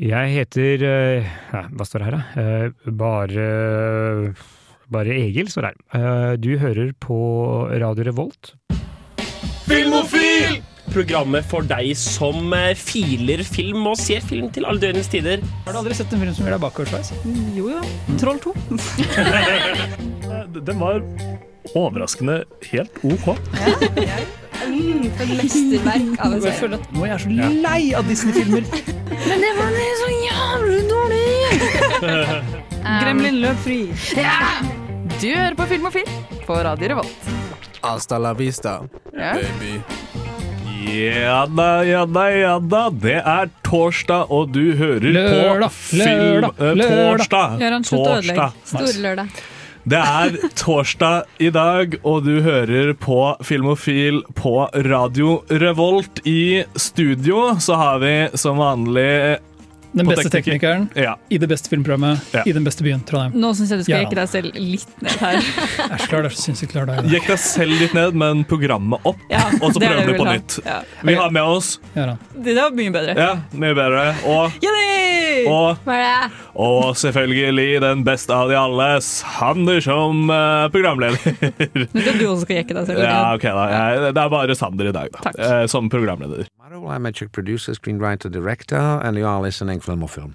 Jeg heter eh, ja, Hva står det her, da? Eh, Bare Bare Egil står det her. Eh, Du hører på Radio Revolt. Filmofil! Programmet for deg som filer film og ser film til alle døgnets tider. Har du aldri sett en film som gjør deg bakoversveis? Jo jo. Troll 2. Den var overraskende helt OK. Mm, for et mesterverk av en serie. nå er jeg så lei av Disney-filmer. Men det var så jævlig dårlig! Gremlin løp fri. Du hører på Film og Film på Radio Revolt. Hasta la vista, Ja. baby. Ja da, ja da, ja da. Det er torsdag, og du hører Lørdag, på film... lørdag, eh, lørdag. Torsdag. Gøran, slutt å ødelegge. Storlørdag. Det er torsdag i dag, og du hører på Filmofil på Radio Revolt. I studio så har vi som vanlig Den beste tekniker. teknikeren Ja. i det beste filmprogrammet Ja. i den beste byen, Trondheim. Nå syns jeg du skal Ja. jekke deg selv litt ned her. Æsj, klar, det så sinnssykt klar dag. Gikk deg selv litt ned, men programmet opp. Ja, Og så er prøver du vi på ha. nytt. Ja. Vi har med oss. Det var mye bedre. Ja, mye bedre. Og, Jenny! og, og selvfølgelig den beste av de alle, Sander som uh, programleder. Nå skal du også skal jekke deg selv. Ja, ok da. Jeg, det er bare Sander i dag, da. Takk. eh, som programleder. Well, I'm a Czech producer, screenwriter, director, and you are listening Film og Film.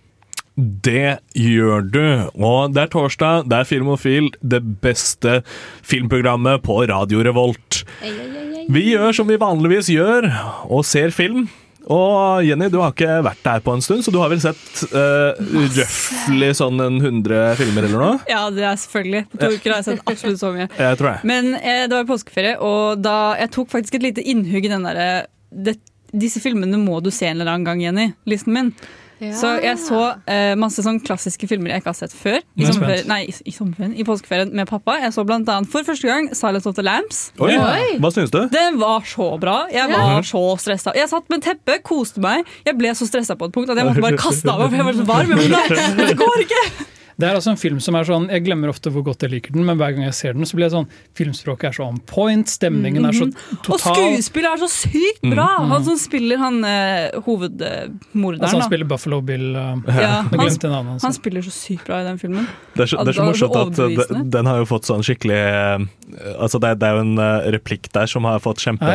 Det gjør du. Og det er torsdag, det er Filmofil, det beste filmprogrammet på Radio Revolt. Ei, ei, ei, ei. Vi gjør som vi vanligvis gjør, og ser film. Og Jenny, du har ikke vært der på en stund, så du har vel sett uh, røftlig sånn en 100 filmer eller noe? Ja, det er selvfølgelig. På to uker har jeg sett absolutt så mye. Jeg tror jeg. Men eh, det var påskeferie, og da jeg tok faktisk et lite innhugg i den derre det- Disse filmene må du se en eller annen gang, Jenny. Listen min. Ja. Så jeg så uh, masse sånn klassiske filmer jeg ikke har sett før. I, er sommerferien, nei, i, i, sommerferien, I påskeferien med pappa. Jeg så blant annet for første gang Silence of the Lambs. Oi, Oi. Hva synes du? Den var så bra. Jeg Ja. var så stressa. Jeg satt med teppe, koste meg. Jeg ble så stressa på et punkt at jeg måtte bare kaste av meg, for jeg var så varm. Men det går ikke! Det er altså en film som er sånn Jeg glemmer ofte hvor godt jeg liker den, men hver gang jeg ser den, så blir jeg sånn Filmspråket er så on point, stemningen er så total Og skuespillet er så sykt bra! Han som spiller han eh, hovedmorderen. Altså, han da. spiller Buffalo Bill uh, Ja, han, navnet altså. han spiller så sykt bra i den filmen. Det er så, det er så det morsomt at de- den har jo fått sånn skikkelig eh, Altså det, det er jo en eh, replikk der som har fått kjempe,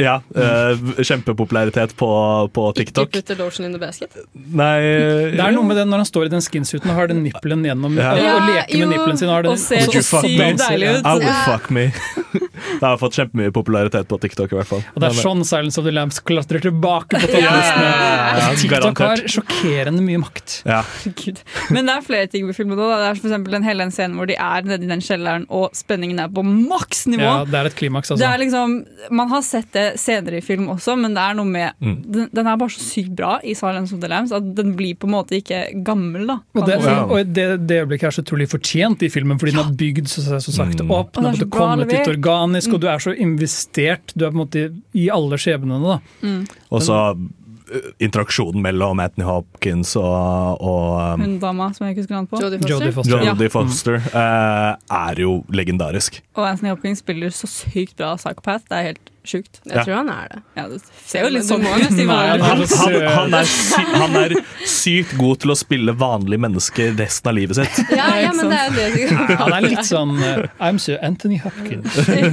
ja, eh, kjempepopularitet på, på Ikke TikTok. put the lotion in the basket. Nei Det er noe med det når han står i den skinsuiten og har den nippelen gjennom Ja. og, leke med nippelen sin. Og ser så sykt deilig ut. I would fuck me. det har fått kjempemye popularitet på TikTok i hvert fall. Og det er sånn Silence of the Lambs klatrer tilbake på topplistene. ja, Altså, TikTok har sjokkerende mye makt. Ja. Gud. Men det er flere ting med filmen. òg. Det er for den hele den scenen hvor de er nede i den kjelleren, og spenningen er på maksnivå. Ja, det er et klimaks, Det altså. er liksom, man har sett det senere i film også, men det er noe med Mm. den, den er bare så sykt bra i Silence of the Lambs at den blir på en måte ikke gammel. da Og det, Ja. og det, det øyeblikket er så utrolig fortjent i filmen, fordi den har bygd så, så sakte Mm. opp. Den har det er så måttet organisk, og du er så investert. Du er på en måte i alle skjebnene. da. Og så eh, interaksjonen mellom Anthony Hopkins og, og um, Hun dama som jeg ikke husker navnet på. Jodie Foster. Jodie Foster. Jodie Foster ja. er jo legendarisk. Og Anthony Hopkins spiller så sykt bra psychopath. Det er helt sjukt. Jeg Ja. tror han er det. Ja, det ser jo litt sånn ut. Han, han er han, er sy, han er sykt god til å spille vanlige mennesker resten av livet sitt. Ja, ja, men det er jo det. Han er litt sånn uh, I'm Sir Anthony Hopkins.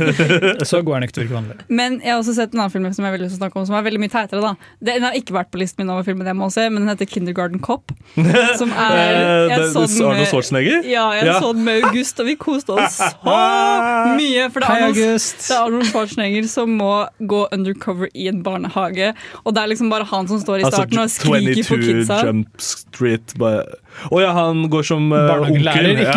så går han ikke til å virke vanlig. Men jeg har også sett en annen film som jeg å snakke om, som er veldig mye teitere. da Den har ikke vært på listen min over filmen jeg må se, men den heter Kindergarten Cop. Som er Eh, jeg det- så den Arnold Schwarzenegger? Ja, jeg Ja. så den med August, og vi koste oss så mye. For det er Arnold, det er Arnold Schwarzenegger som må gå undercover i en barnehage, og det er liksom bare han som står i Altså starten og skriker på 22 kidsa. Jump Street bare oh, ja, han går som uh, onkel. ikke Ja.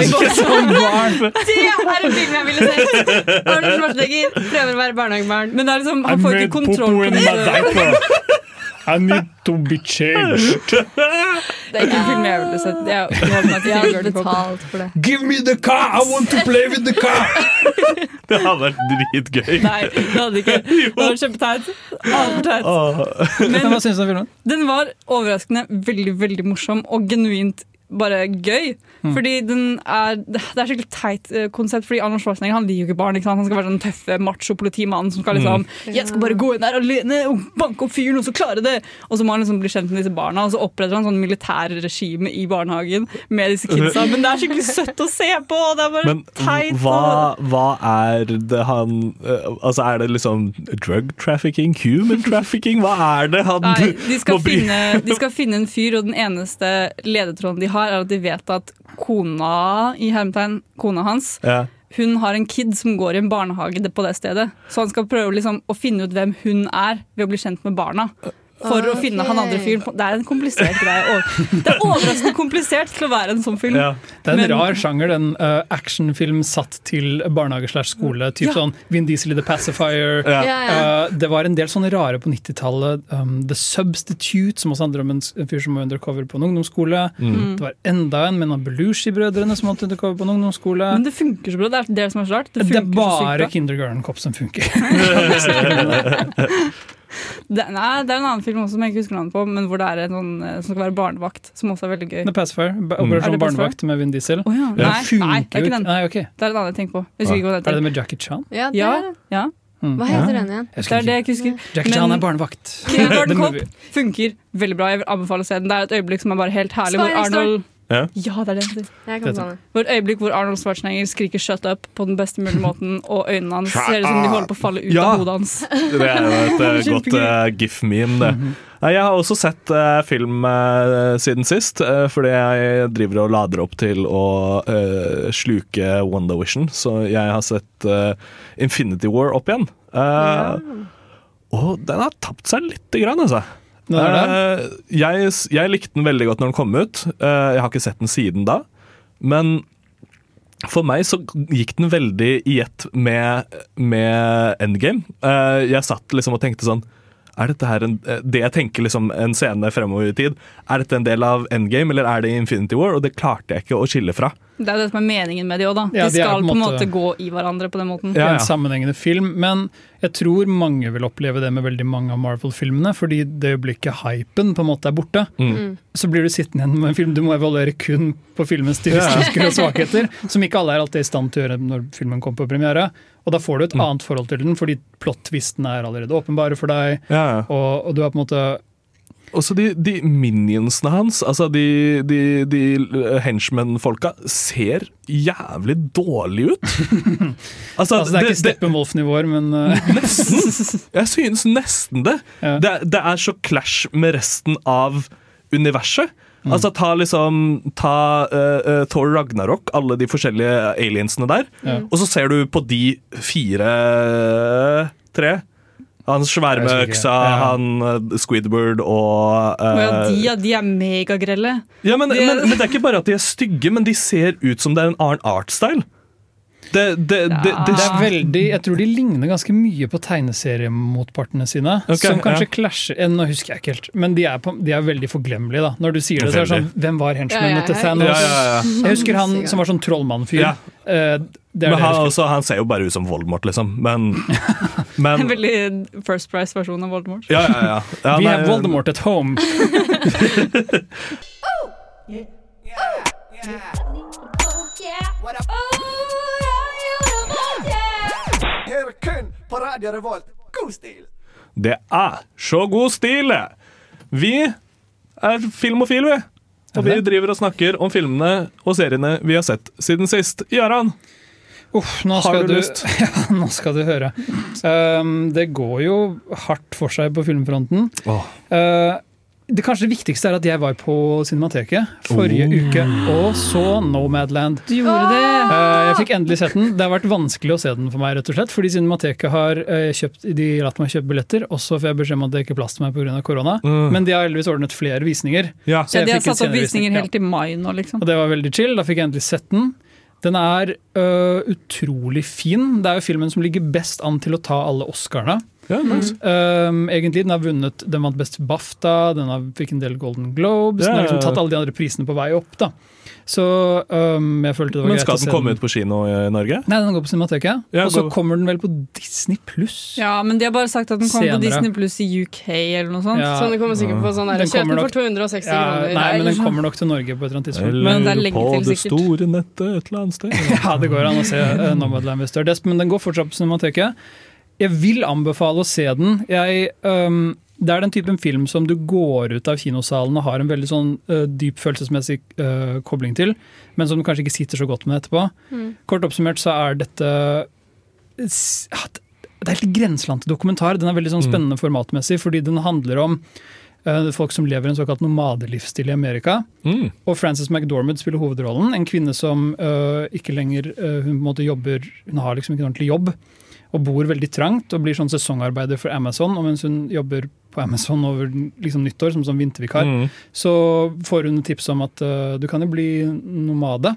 Ikke som barn. Det er en film jeg ville sett! Arnold Schwarzenegger prøver å være barnehagebarn. Men det er liksom, han får ikke kontroll på det. I need to be changed. Det er ikke en film jeg ville sett. Jeg, jeg, hadde betalt for det. Give me the car, I want to play with the car! Det hadde vært dritgøy. Nei, det hadde ikke. Det var kjempeteit. Altfor teit. Men hva syns du om filmen? Den var overraskende veldig veldig morsom og genuint bare gøy. Mm. Fordi den er Det er skikkelig teit eh, konsept, fordi Arnold Schwarzenegger han liker jo ikke barn. Ikke? Han skal være sånn tøffe macho-politimann som skal liksom Mm. Jeg skal bare gå inn der alene og banke opp fyren, og så klare det! Og så må han liksom bli kjent med disse barna, og så oppretter han sånn militærregime i barnehagen med disse kidsa. Men det er skikkelig søtt å se på! Det er bare Men teit. hva, hva er det han eh, Altså, er det liksom drug trafficking? Human trafficking? Hva er det han Nei, de skal, finne, de skal finne en fyr, og den eneste ledetråden de har, er at de vet at kona i hermetegn, kona hans, ja. hun har en kid som går i en barnehage på det stedet. Så han skal prøve liksom å finne ut hvem hun er ved å bli kjent med barna. For å finne han andre fyren. Det er en komplisert greie. Det er overraskende komplisert til å være en sånn film. Ja. Det er en Men- rar sjanger, den uh, actionfilm satt til barnehage slash skole. Typ Ja. sånn Vin Diesel i The Pacifier. Ja. Uh, det var en del sånne rare på 90-tallet. Um, The Substitute, som også handler om en, fyr som var undercover på en ungdomsskole. Mm. Det var enda en med Belushi-brødrene som var undercover på en ungdomsskole. Men det funker så bra. Det er det som er så rart. Det, Det er bare. Kindergarten Cop som funker. Det, nei, det er en annen film også som jeg ikke husker navnet på, men hvor det er en sånn, eh, som skal være barnevakt, som også er veldig gøy. The Pacifier, Er Operasjon mm. Barnevakt med Vin Diesel. Oh, ja. Nei, nei, det er ikke den. Nei, okay. Det er en annen jeg tenker på. Jeg ikke hva Er den det heter. det med Jackie Chan? Ja, det er det. ja, Mm. Hva heter den igjen? Det er det jeg ikke husker. Jackie Chan er barnevakt. Kindergarten Cop funker veldig bra. Jeg vil anbefale å se den. Det er et øyeblikk som er bare helt herlig. Hvor Spy Next Arnold Ja. Ja, det er det. heter. Jeg kan ta den. Hvor et øyeblikk hvor Arnold Schwarzenegger skriker 'shut up' på den beste mulige måten, og øynene hans ser ut som de holder på å falle ut Ja. av hodet hans. Det er et eh, godt Kjempegøy. eh, gif-meme, det. Nei, Jeg har også sett uh, film siden sist, fordi jeg driver og lader opp til å sluke WandaVision. Så jeg har sett Infinity War opp igjen. Ja. Og den har tapt seg lite grann, altså. Det er det. Eh, jeg, jeg likte den veldig godt når den kom ut. Eh, jeg har ikke sett den siden da. Men for meg så gikk den veldig i ett med, med Endgame. Eh, jeg satt liksom og tenkte sånn er dette her en, eh, Det jeg tenker liksom en scene fremover i tid, er dette en del av Endgame eller er det Infinity War? Og det klarte jeg ikke å skille fra. Det er jo det som er meningen med de òg, da. De Ja, de er skal på på en måte måte- gå i hverandre på den måten. Det Ja, ja. en sammenhengende film, men jeg tror mange vil oppleve det med veldig mange av Marvel-filmene, fordi det øyeblikket hypen på en måte er borte, Mm. så blir du sittende igjen med en film du må evaluere kun på filmens stilistiske svakheter, som ikke alle er alltid i stand til å gjøre når filmen kommer på premiere. Og da får du et Mm. annet forhold til den, fordi plot-twistene er allerede åpenbare for deg, Ja, ja. og, og du har på en måte Også de, de minionsene hans, altså de, de, de henchman-folka, ser jævlig dårlig ut. altså, Altså, det er ikke Steppenwolf-nivåer, men uh, Nesten. Jeg synes nesten det. Ja. det. Det er så clash med resten av universet. Mm. Altså Ta liksom Ta uh, Thor Ragnarok, alle de forskjellige aliensene der. Ja. Og så ser du på de fire Tre. Han svære med øksa, Ja. han eh, Squidward og Og ja, de, ja, de er megagrelle. ja, men, De- men, men det er ikke bare at de er stygge, men de ser ut som det er en annen artstyle. Det, det, det, det, det er veldig, jeg tror de ligner ganske mye på tegneseriemotpartene sine. Okay, som kanskje ja. klasjer eh, Nå husker jeg ikke helt, men de er, på, de er veldig forglemmelige. da Når du sier det, så er det sånn Hvem var henchmannen til. Thanos? ja, ja, ja. Jeg husker han som var sånn trollmannfyr. Ja. Eh, det er Men han, også, han ser jo bare ut som Voldemort, liksom. Men, men En veldig First Price-versjon av Voldemort. Ja, ja, ja. ja We nei, have Voldemort at home. Her på Radio Revolt. God stil! Det er så god stil! Vi er filmofil, vi. Og vi driver og snakker om filmene og seriene vi har sett siden sist. Uff, nå Har du du, lyst? ja, nå skal du høre. Um, det går jo hardt for seg på filmfronten. Åh. Uh, det kanskje det viktigste er at jeg var på Cinemateket forrige Oh. uke og så Nomadland. Du gjorde det! Uh, jeg fikk endelig sett den. Det har vært vanskelig å se den for meg, rett og slett, fordi Cinemateket har uh, kjøpt, de latt meg kjøpe billetter, og så får jeg beskjed om at det ikke er plass til meg pga. korona. Mm. Men de har heldigvis ordnet flere visninger. Ja. Så Ja, de har satt opp visninger helt til mai nå, liksom. Og det var veldig chill. Da fikk jeg endelig sett den. Den er øh, utrolig fin. Det er jo filmen som ligger best an til å ta alle Oscarene. Ja, nice. Um, egentlig, Den har vunnet, den vant best BAFTA, den har, fikk en del Golden Globes. Ja, Den har liksom tatt alle de andre prisene på vei opp. da. Så um, jeg følte det var Men greit skal den komme ut på kino i Norge? Nei, den går på Cinemateket. Ja, og så går- kommer den vel på Disney pluss. Ja, men de har bare sagt at den kommer på Disney Pluss i UK eller noe sånt. Ja. Så den kommer sikkert på sånn Kjøp den nok- for 260 Ja, kroner. nei, men den kommer nok til Norge på et eller annet tidspunkt. Men det er lenge på til, det store nettet et eller annet sted. Ja, det går an å se uh, Nomadland hvis du er desp, men den går fortsatt på Cinemateket. Jeg vil anbefale å se den. Jeg, um, det er den typen film som du går ut av kinosalen og har en veldig sånn uh, dyp følelsesmessig uh, kobling til, men som du kanskje ikke sitter så godt med etterpå. Mm. Kort oppsummert så er dette Det er helt grenseland til dokumentar. Den er veldig sånn Mm. spennende formatmessig, fordi den handler om uh, folk som lever en såkalt nomadelivsstil i Amerika. Mm. Og Frances McDormand spiller hovedrollen. En kvinne som ikke lenger hun på en måte jobber Hun har liksom ikke en ordentlig jobb og bor veldig trangt og blir sånn sesongarbeider for Amazon. Og mens hun jobber på Amazon over liksom, nyttår som sånn vintervikar, Mm. så får hun tips om at uh, du kan jo bli nomade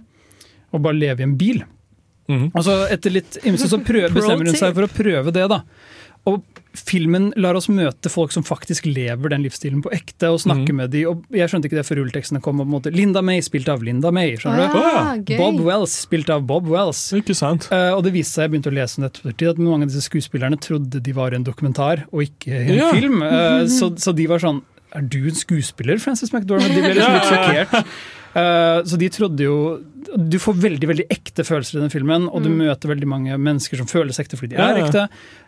og bare leve i en bil. Mm. Og så etter litt ymse så prøver, bestemmer hun seg for å prøve det, da. Og filmen lar oss møte folk som faktisk lever den livsstilen på ekte, og snakke mm. med de, og Jeg skjønte ikke det før rulletekstene kom. Og på en måte, Linda May, spilt av Linda May. skjønner du? Ah. Bob Wells, spilt av Bob Wells. Ikke sant? Uh, og det viste seg, jeg begynte å lese om det ettertid, at mange av disse skuespillerne trodde de var en dokumentar og ikke en Ja. film. Uh, så, så de var sånn Er du en skuespiller, Frances McDormand? De ble liksom litt sjokkert. Uh, så de trodde jo Du får veldig veldig ekte følelser i den filmen, og du møter veldig mange mennesker som føles ekte fordi de er Ja, ja. ekte.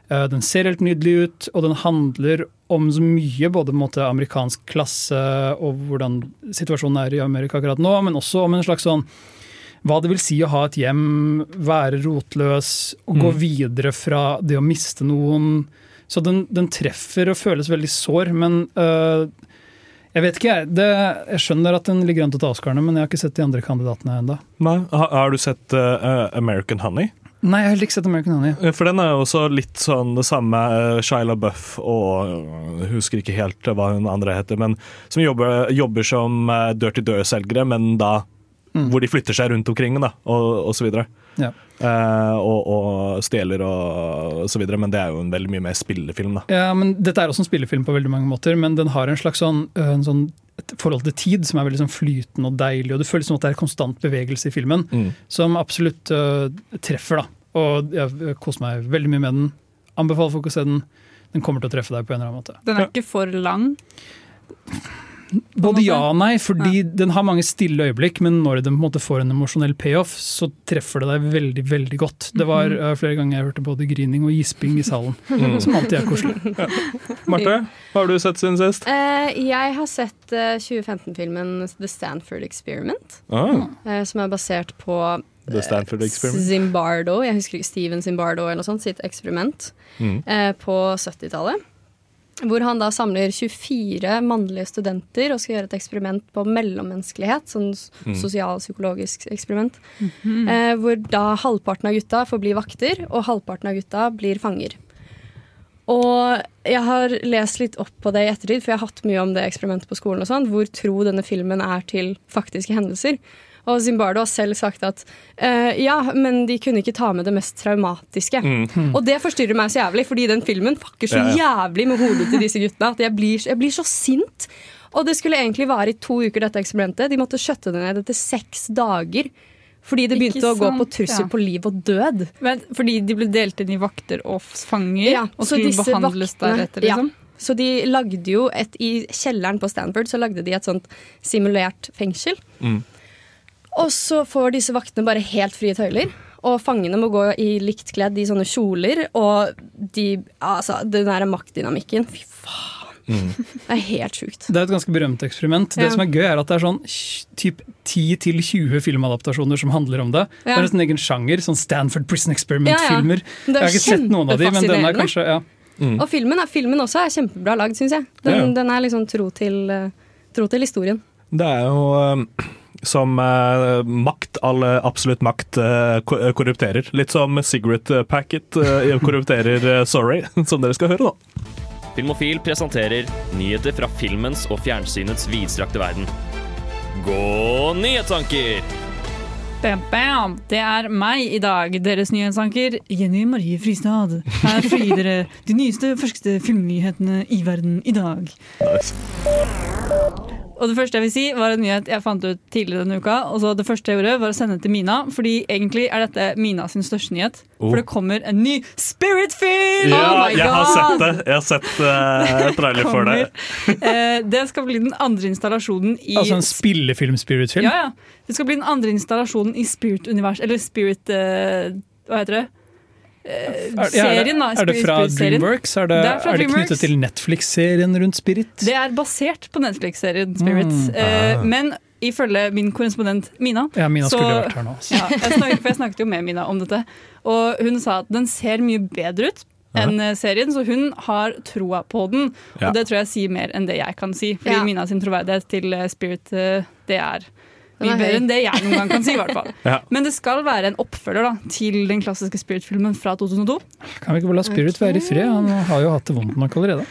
Eh, den ser helt nydelig ut, og den handler om så mye, både måte amerikansk klasse og hvordan situasjonen er i Amerika akkurat nå, men også om en slags sånn hva det vil si å ha et hjem, være rotløs og gå Mm. videre fra det å miste noen. Så den, den treffer og føles veldig sår, men øh, jeg vet ikke, jeg. Det, jeg skjønner at den ligger an til å ta Oscarene, men jeg har ikke sett de andre kandidatene ennå. Har, har du sett uh, American Honey? Nei, jeg har heller ikke sett American Honey. Eh, For den er jo også litt sånn det samme Shyla Shia Buff og jeg husker ikke helt hva hun andre heter, men som jobber, jobber som uh, dør-til-dør-selgere, men da Mm. hvor de flytter seg rundt omkring da, og, og så videre. Ja. Uh, og, og stjeler og, og så videre, men det er jo en veldig mye mer spillefilm, da. Ja, men Dette er også en spillefilm på veldig mange måter, men den har en slags sånn, en sånn et forhold til tid som er veldig sånn flytende og deilig, og det føles som at det er konstant bevegelse i filmen, Mm. som absolutt uh, treffer. da. Og jeg koser meg veldig mye med den. Anbefaler folk å se den. Den kommer til å treffe deg på en eller annen måte. Den er ikke for lang. Både ja og nei, fordi den har mange stille øyeblikk, men når den på en måte får en emosjonell payoff, så treffer det deg veldig veldig godt. Det var Mhm. øh, flere ganger jeg hørte både grining og gisping i salen, Mm. som alltid er koselig. Marte, hva har du sett siden sist? Uh, jeg har sett uh, 2015-filmen The Stanford Experiment, Ah, eh, som er basert på The Stanford Experiment. Zimbardo, jeg husker ikke Steven Zimbardo eller noe sånt, sitt eksperiment Mm. eh, på 70-tallet. Hvor han da samler 24 mannlige studenter og skal gjøre et eksperiment på mellommenneskelighet. Sånn Mm. sosialpsykologisk eksperiment. Eh, hvor da halvparten av gutta får bli vakter, og halvparten av gutta blir fanger. Og jeg har lest litt opp på det i ettertid, for jeg har hatt mye om det eksperimentet på skolen. og sånn, Hvor tro denne filmen er til faktiske hendelser. Og Zimbardo har selv sagt at uh, ja, men de kunne ikke ta med det mest traumatiske. Mm. Og det forstyrrer meg så jævlig, fordi den filmen fucker så Ja, jævlig med hodet til disse guttene at jeg blir, jeg blir så sint. Og det skulle egentlig vare i to uker, dette eksperimentet. De måtte skjøtte det ned etter seks dager. Fordi det begynte begynte å gå på trussel ja. på liv og død. Men, fordi de ble delt inn i vakter og fanger, Ja, og skulle disse behandles vaktene- deretter, liksom? Ja. Så de lagde jo et I kjelleren på Stanford så lagde de et sånt simulert fengsel. Mm. Og så får disse vaktene bare helt frie tøyler. Og fangene må gå i likt kledd i sånne kjoler. Og de Altså, den der maktdynamikken Fy faen. Det er helt sjukt. Det er et ganske berømt eksperiment. Ja. Det som er gøy, er at det er sånn typ 10-20 filmadaptasjoner som handler om det. Det er nesten egen sjanger. Sånn Stanford Prison Experiment-filmer. Ja, Jeg har ikke sett noen av de, men den er kanskje ja. Mm. Og filmen, filmen også er kjempebra lagd, syns jeg. Den, Ja. den er liksom tro til, eh, tro til historien. Det er jo eh, som eh, makt, all eh, absolutt makt, eh, eh, korrupterer. Litt som Cigarette Packet eh, korrupterer eh, Sorry, som dere skal høre nå. Filmofil presenterer nyheter fra filmens og fjernsynets vidstrakte verden. Gå nyhetstanker! Bam, bam. Det er meg i dag, deres nyhetsanker Jenny Marie Fristad. Her får gi dere de nyeste, ferskeste filmnyhetene i verden i dag. Og det første jeg vil si var en nyhet jeg fant ut tidligere denne uka. Og så det første jeg gjorde var å sende til Mina, fordi egentlig er dette Mina sin største nyhet. Oh. For det kommer en ny Spirit-film! Ja, oh my jeg har sett det. Jeg har sett uh, trailer for det. Eh, det skal bli den andre installasjonen i Altså en spillefilm-spirit-film? Ja, ja. Det skal bli den andre installasjonen i Spirit-univers... Eller Spirit Uh, Hva heter det? Eh, Er, er, serien, da. er det fra Dreamworks? Er det, Det er er det knyttet til Netflix-serien rundt Spirit? Det er basert på Netflix-serien Spirit. Mm. Eh, Ah. men ifølge min korrespondent Mina Ja, Mina så- skulle vært her nå. altså. Ja, jeg, snakket, for jeg snakket jo med Mina om dette, og hun sa at den ser mye bedre ut enn eh, serien, så hun har troa på den. Ja. Og det tror jeg sier mer enn det jeg kan si, fordi Ja. Mina sin troverdighet til Spirit, det er mye bedre enn det jeg noen gang kan si, i hvert fall. Ja. Men det skal være en oppfølger da, til den klassiske Spirit-filmen fra 2002. Kan vi ikke bare la Spirit være i fred? Han har jo hatt det vondt nok allerede.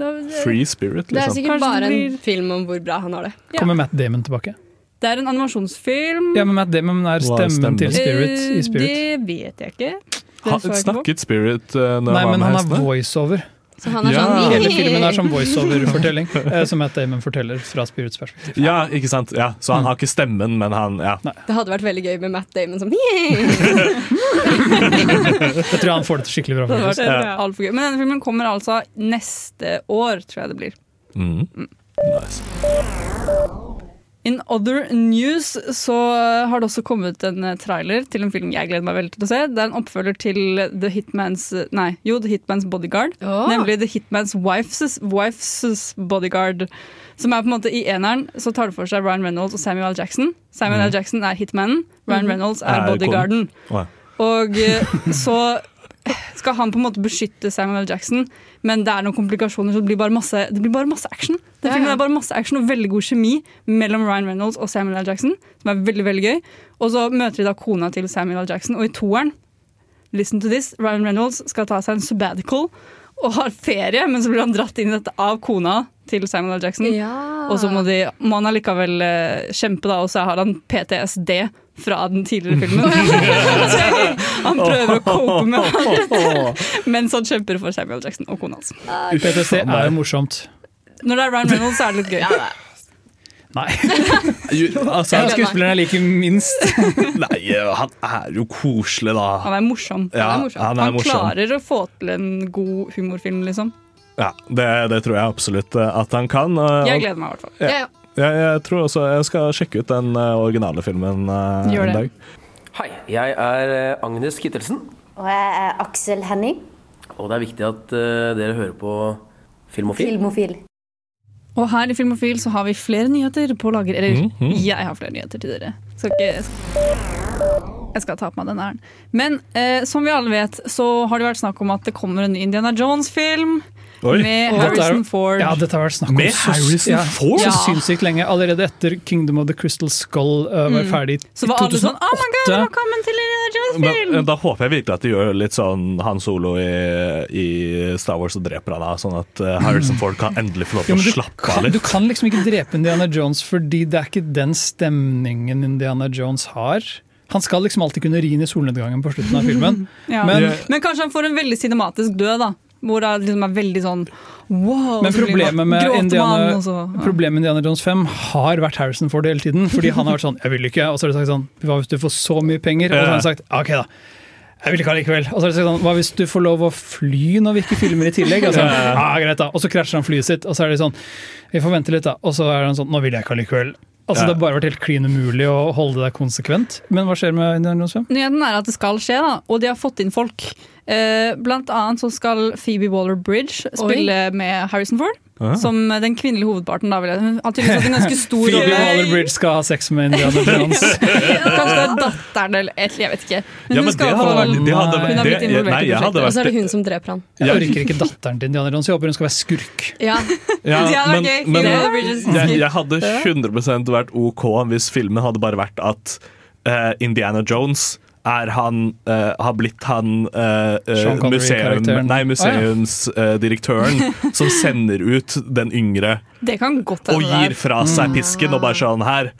Det, Free Spirit, liksom. Det er liksom. sikkert bare en film om hvor bra han har det. Ja. Kommer Matt Damon tilbake? det er en animasjonsfilm. Ja, men Matt Damon er stemmen, stemmen til? Spirit i Eh, Spirit. Det vet jeg ikke. Det Ha, snakket Spirit uh, når Nei, han men han med er hestene? voiceover. Så han er Ja. sånn Hele filmen er som voiceover-fortelling, eh, som Matt Damon forteller fra Spirits perspektiv. Ja, ikke sant? Ja, så han har ikke stemmen, men han ja. Det hadde vært veldig gøy med Matt Damon som Jeg tror han får det til skikkelig bra. Det vært Ja. alt gøy. Men denne filmen kommer altså neste år, tror jeg det blir. Mm. Nice. In other news så har det også kommet en eh, trailer til en film jeg gleder meg veldig til å se. Det er en oppfølger til The Hitman's Nei, jo, The Hitman's Bodyguard. Oh. Nemlig The Hitman's Wife's, Wife's Bodyguard. Som er på en måte I eneren så tar det for seg Ryan Reynolds og Samuel L. Jackson. Samuel L. Jackson er hitmanen, Ryan Reynolds er Er bodyguarden. Og eh, så skal han på en måte beskytte Samuel L. Jackson, men det er noen komplikasjoner, så det blir bare masse, det blir bare masse action. Den filmen er bare masse action og veldig god kjemi mellom Ryan Reynolds og Samuel L. Jackson, som er veldig, veldig gøy. Og så møter de da kona til Samuel L. Jackson, og i toeren, listen to this, Ryan Reynolds skal ta seg en sabbatical og har ferie, men så blir han dratt inn i dette av kona til Samuel L. Jackson. Ja. Og så må, de, må han allikevel eh, kjempe, da, og så har han PTSD fra den tidligere filmen. Så han prøver å cope med alt mens han kjemper for Samuel Jackson og kona hans. PTC er jo morsomt. Når det er Ryan Reynolds, så er det litt gøy. Nei. Altså, En skuespilleren jeg liker minst. nei, han er jo koselig, da. Han er morsom. Ja, han er morsom. han er han morsom. klarer å få til en god humorfilm, liksom. Ja, det, det tror jeg absolutt at han kan. Jeg gleder meg i hvert fall. Ja, ja. Jeg, jeg tror også jeg skal sjekke ut den eh, originale filmen eh, Gjør en det. dag. Hei, jeg er eh, Agnes Kittelsen, Og jeg er Aksel Henning, og det er viktig at dere hører på Filmofil. filmofil. Og her i Filmofil så har vi flere nyheter på lager. Eller Mhm. jeg har flere nyheter til dere. Skal ikke Jeg skal ta på meg den æren. Men eh, som vi alle vet, så har det vært snakk om at det kommer en ny Indiana Jones-film. Med Harrison Ford. Ja, dette har vært snakk om Med så, Harrison ja, Ford? så sinnssykt lenge. Allerede etter Kingdom of the Crystal Skull uh, var Mm. ferdig i Så var alle sånn Oh my god, 2008. velkommen til Indiana Men eh, da håper jeg virkelig at de gjør litt sånn Han Solo i, i Star Wars og dreper han av, sånn at eh, Harrison Ford kan endelig få lov til men å du, slappe av litt. du kan liksom ikke drepe Indiana Jones fordi det er ikke den stemningen Indiana Jones har. Han skal liksom alltid kunne ri inn i solnedgangen på slutten av filmen. Ja. Men, Men kanskje han får en veldig cinematisk død, da. Hvor det liksom er veldig sånn wow. men og så problemet med, Indiana, så- ja. problemet med Indiana Jones 5 har vært Harrison Ford hele tiden. Fordi han har vært sånn 'jeg vil ikke', og så har de sagt sånn 'hva hvis du får så mye penger'? Og så har han sagt 'ok, da'. Jeg vil ikke allikevel. Og så har de sagt sånn, Hva hvis du får lov å fly når vi ikke filmer i tillegg? Altså, ah, greit da. Og så krasjer han flyet sitt, og så er det sånn Vi får vente litt, da. Og så er han sånn Nå vil jeg ikke allikevel. Altså, Ja. Det har bare vært helt klin umulig å holde det konsekvent. Men hva skjer med Indiana Jones 5? Nyheten er at det skal skje, da, og de har fått inn folk. Eh, blant annet så skal Phoebe Waller-Bridge spille med Harrison Ford. Ah. Som den kvinnelige hovedparten. Da, vil jeg. Hun har tydeligvis hatt en ganske stor Phoebe. Waller-Bridge skal ha sex med Indiana Jones. Kanskje det er datteren eller et, jeg vet ikke. Men Ja, hun skal det hadde vært- det hadde- Hun har blitt involvert nei, i prosjektet. Og så er det hun som dreper han. Jeg orker ikke datteren til Indiana Jones. Jeg håper hun skal være skurk. Ja. Ja, men, er jeg, jeg hadde 100 vært OK hvis filmen hadde bare vært at uh, Indiana Jones er han, uh, har blitt han uh, museum, nei, museumsdirektøren som sender ut den yngre Det kan godt og gir fra seg pisken og bare sånn her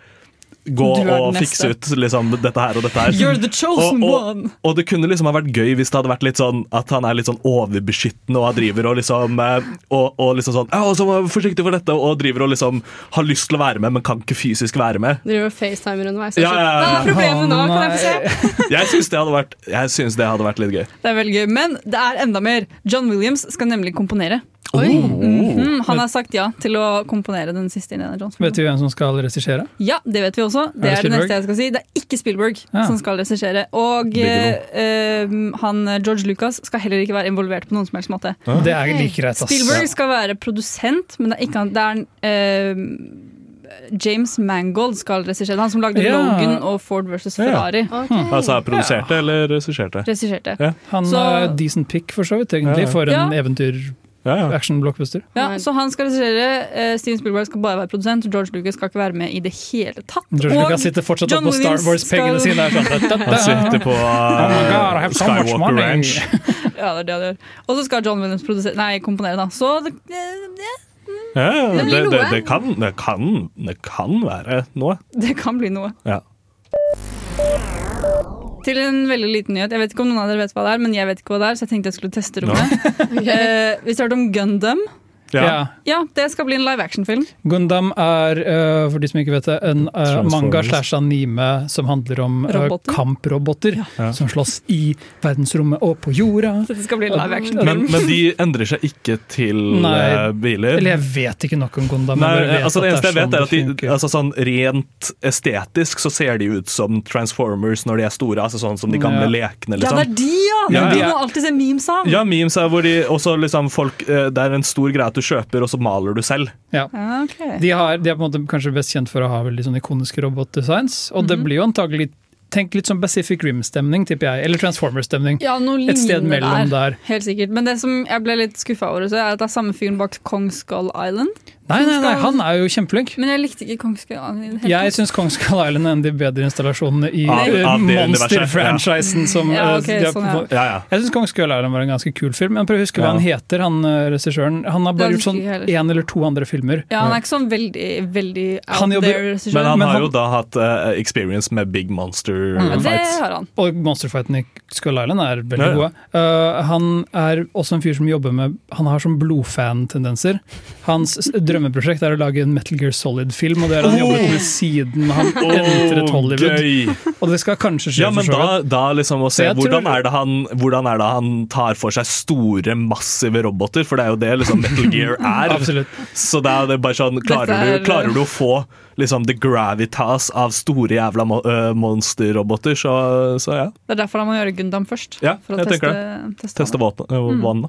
gå og neste. fikse ut liksom, dette her og dette her. You're the chosen og, one. og, og det kunne liksom ha vært gøy hvis det hadde vært litt sånn at han er litt sånn overbeskyttende og han driver og liksom eh, Og, og liksom sånn Ja, så forsiktig for dette, og driver og liksom har lyst til å være med, men kan ikke fysisk være med. Driver og facetimer underveis. Ja, ja, ja. Hva er problemet nå? Kan jeg få se? Jeg syns det, hadde vært- jeg synes det hadde vært litt gøy. Det er veldig gøy, Men det er enda mer. John Williams skal nemlig komponere. Oi. Mhm, Han har sagt ja til å komponere den siste Indiana Jones. Vet vi hvem som skal regissere? Ja, det vet vi også. Det det er det neste jeg skal si. Det er ikke Spielberg Ja. som skal regissere. Og Bigelow. eh, eh, han George Lucas skal heller ikke være involvert på noen som helst måte. Det er like greit, ass. Spielberg skal være produsent, men det er ikke han. Det er eh, James Mangold skal regissere. Han som lagde Ja. Logan og Ford versus Ferrari. Altså produserte produserte eller regisserte? Regisserte. Ja. Han Så- er decent pick, for så vidt, egentlig, Ja, ja. for en Ja. ja. Action-blockbuster. Ja, så han skal regissere. Uh, Steven Spielberg skal bare være produsent. George Lucas skal ikke være med i det hele tatt. George Og Lucas sitter fortsatt John på Star Wars-pengene skal- sine. Sånn. Han sitter på Oh God, so Skywalker. Ranch. Ja, det er det han gjør. Og så skal John Williams produsere, nei, komponere, da. Så det, det, Ja, Det det, det, kan, det, kan, det kan være noe. det kan bli noe. Ja. Til en veldig liten nyhet. Jeg vet ikke om noen av dere vet hva det er, men jeg vet ikke hva det er, så jeg tenkte jeg skulle teste rommet. Eh, vi starter om Gundam. Ja. Ja, det skal bli en live action-film. Gundam er, uh, for de som ikke vet det, en uh, manga slash anime som handler om uh, kamproboter Ja. som slåss i verdensrommet og på jorda. Så det skal bli live action. Men, men de endrer seg ikke til Nei. biler. Eller jeg vet ikke nok om Gundam. Nei, jeg altså det eneste jeg er vet, er at de, sånn altså sånn rent estetisk så ser de ut som Transformers når de er store. Altså sånn som de gamle Ja. lekene, Ja, liksom. det er de, ja! Ja, De må alltid se memes av. Ja, memes er hvor de også liksom folk Det er en stor greie at du kjøper, og så maler du selv. Ja. Okay. De, har, de er på en måte kanskje best kjent for å ha veldig sånn ikoniske robotdesigns, og det Mhm. blir jo antagelig Tenk litt sånn Pacific Rim-stemning, tipper jeg. Eller Transformers-stemning. Ja, Et sted mellom der. Helt sikkert. Men det som jeg ble litt skuffa over, så er at det er samme fyren bak Kong Skull Island. Nei, nei, nei, han er jo kjempeflink. Men jeg likte ikke Kong Skull Island. det Jeg syns Kong Skull Island er en av de bedre installasjonene i eh, det Monster-franchisen. Ja. Ja, eh, ok, de har- sånn, ja. Ja, ja. Jeg syns Kong Skull Island var en ganske kul film. Men prøv å huske hva han heter, han eh, regissøren. Han har bare gjort sånn én eller to andre filmer. Ja, han er ikke sånn veldig, veldig out there regissør. Men han Men har han- jo da hatt uh, experience med big monster Ja, det fights. har han. Og monsterfighten i Skull Island er veldig Ja, ja. gode. Uh, han er også en fyr som jobber med Han har sånn blodfan-tendenser. Hans s- drømmeprosjekt er å lage en Metal Gear Solid-film, og det har han jobbet med siden han entret Hollywood. gøy! Og det skal kanskje skje Ja, men for så da, vidt. da liksom å se hvordan, er det han, hvordan er det han tar for seg store, massive roboter? For det er jo det liksom Metal Gear er. Så det er det bare sånn Klarer, er- du, klarer du å få liksom the gravitas av store jævla mo monsterroboter, så, så ja. Det er derfor han må gjøre Gundam først. Ja, for å jeg teste, teste Teste våpen, øh, Mm.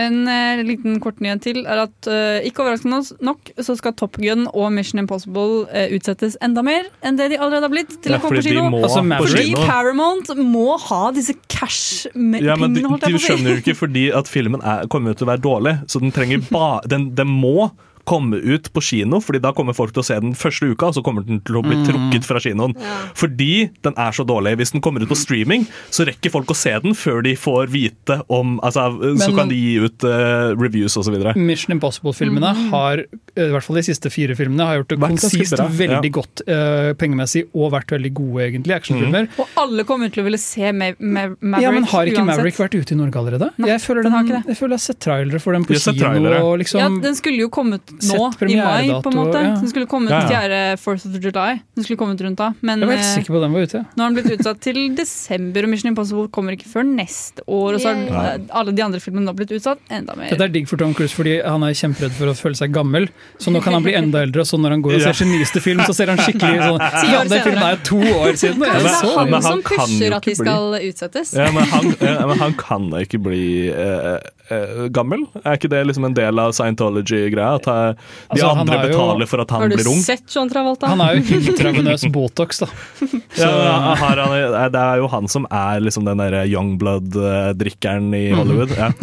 En eh, liten kort nyhet til er at eh, ikke overraskende nok så skal Top Gun og Mission Impossible eh, utsettes enda mer enn det de allerede har blitt til Ja, å komme på kino. Altså. Fordi kino. Paramount må ha disse cash-pengene, Ja, men de, holdt jeg de på å si. skjønner jo ikke fordi at filmen er, kommer jo til å være dårlig, så den trenger ba, den, den må komme ut på kino, fordi da kommer folk til å se den første uka, og så kommer den til å bli Mm. trukket fra kinoen. Fordi den er så dårlig. Hvis den kommer ut på streaming, så rekker folk å se den før de får vite om altså, Så kan de gi ut uh, reviews videre. Mission Impossible-filmene har, eh, i hvert fall de siste fire filmene, har gjort det konsist bra, veldig ja. godt uh, pengemessig, og vært veldig gode, egentlig, actionfilmer. Og alle kommer til å ville se Ma Ma Maverick Ja, men har ikke uansett. Maverick vært ute i Norge allerede? Nei, jeg, føler den den, har ikke det. jeg føler jeg har sett trailere for den på kino. Liksom, Ja, Den skulle jo kommet nå, i mai, på en måte. ja. Den skulle kommet Ja, ja. 4. 4th of July. Den skulle kommet rundt da. Men jeg var helt eh, sikker på den var ute. nå har den blitt utsatt til desember, og Mission Impossible kommer ikke før neste år. Og så har Yay. eh, alle de andre filmene nå blitt utsatt enda mer. Dette er digg for Tom Cruise fordi han er kjemperedd for å føle seg gammel. Så nå kan han bli enda eldre, og så når han går og ser sin nyeste film, så ser han skikkelig sånn Ja, den filmen er to år siden! Det så er han men han som kan pusher at de skal utsettes. Ja, men han, ja, men han kan da ikke bli eh, eh, gammel? Er ikke det liksom en del av scientology-greia? Eh, de Altså, andre er jo- betaler for at han blir ung. Har du sett John Travolta? Han er jo intravenøs Botox, da. Ja, han, eh, det er jo han som er liksom den derre youngblood-drikkeren i Hollywood. Ja.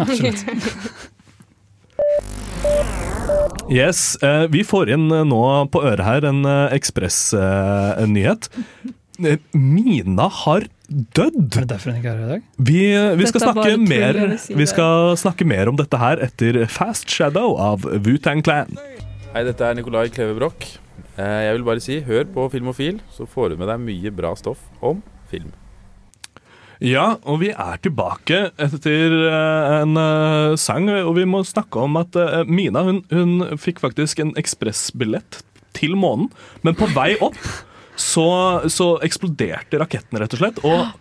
Yes, eh, Vi får inn eh, nå på øret her en ekspressnyhet. ekspress-nyhet. Mina har dødd! Er det derfor hun ikke er her i dag? Vi, vi, skal snakke mer, si vi skal snakke mer om dette her etter Fast Shadow av Wu-Tang Clan. Hei, dette er Nikolai Kleve Broch. Eh, Jeg vil bare si, hør på Filmofil, så får du med deg mye bra stoff om film. Ja, og vi er tilbake etter eh, en eh, sang, og vi må snakke om at eh, Mina hun, hun fikk faktisk en ekspressbillett til månen, men på vei opp så, så eksploderte raketten, rett og slett. Og,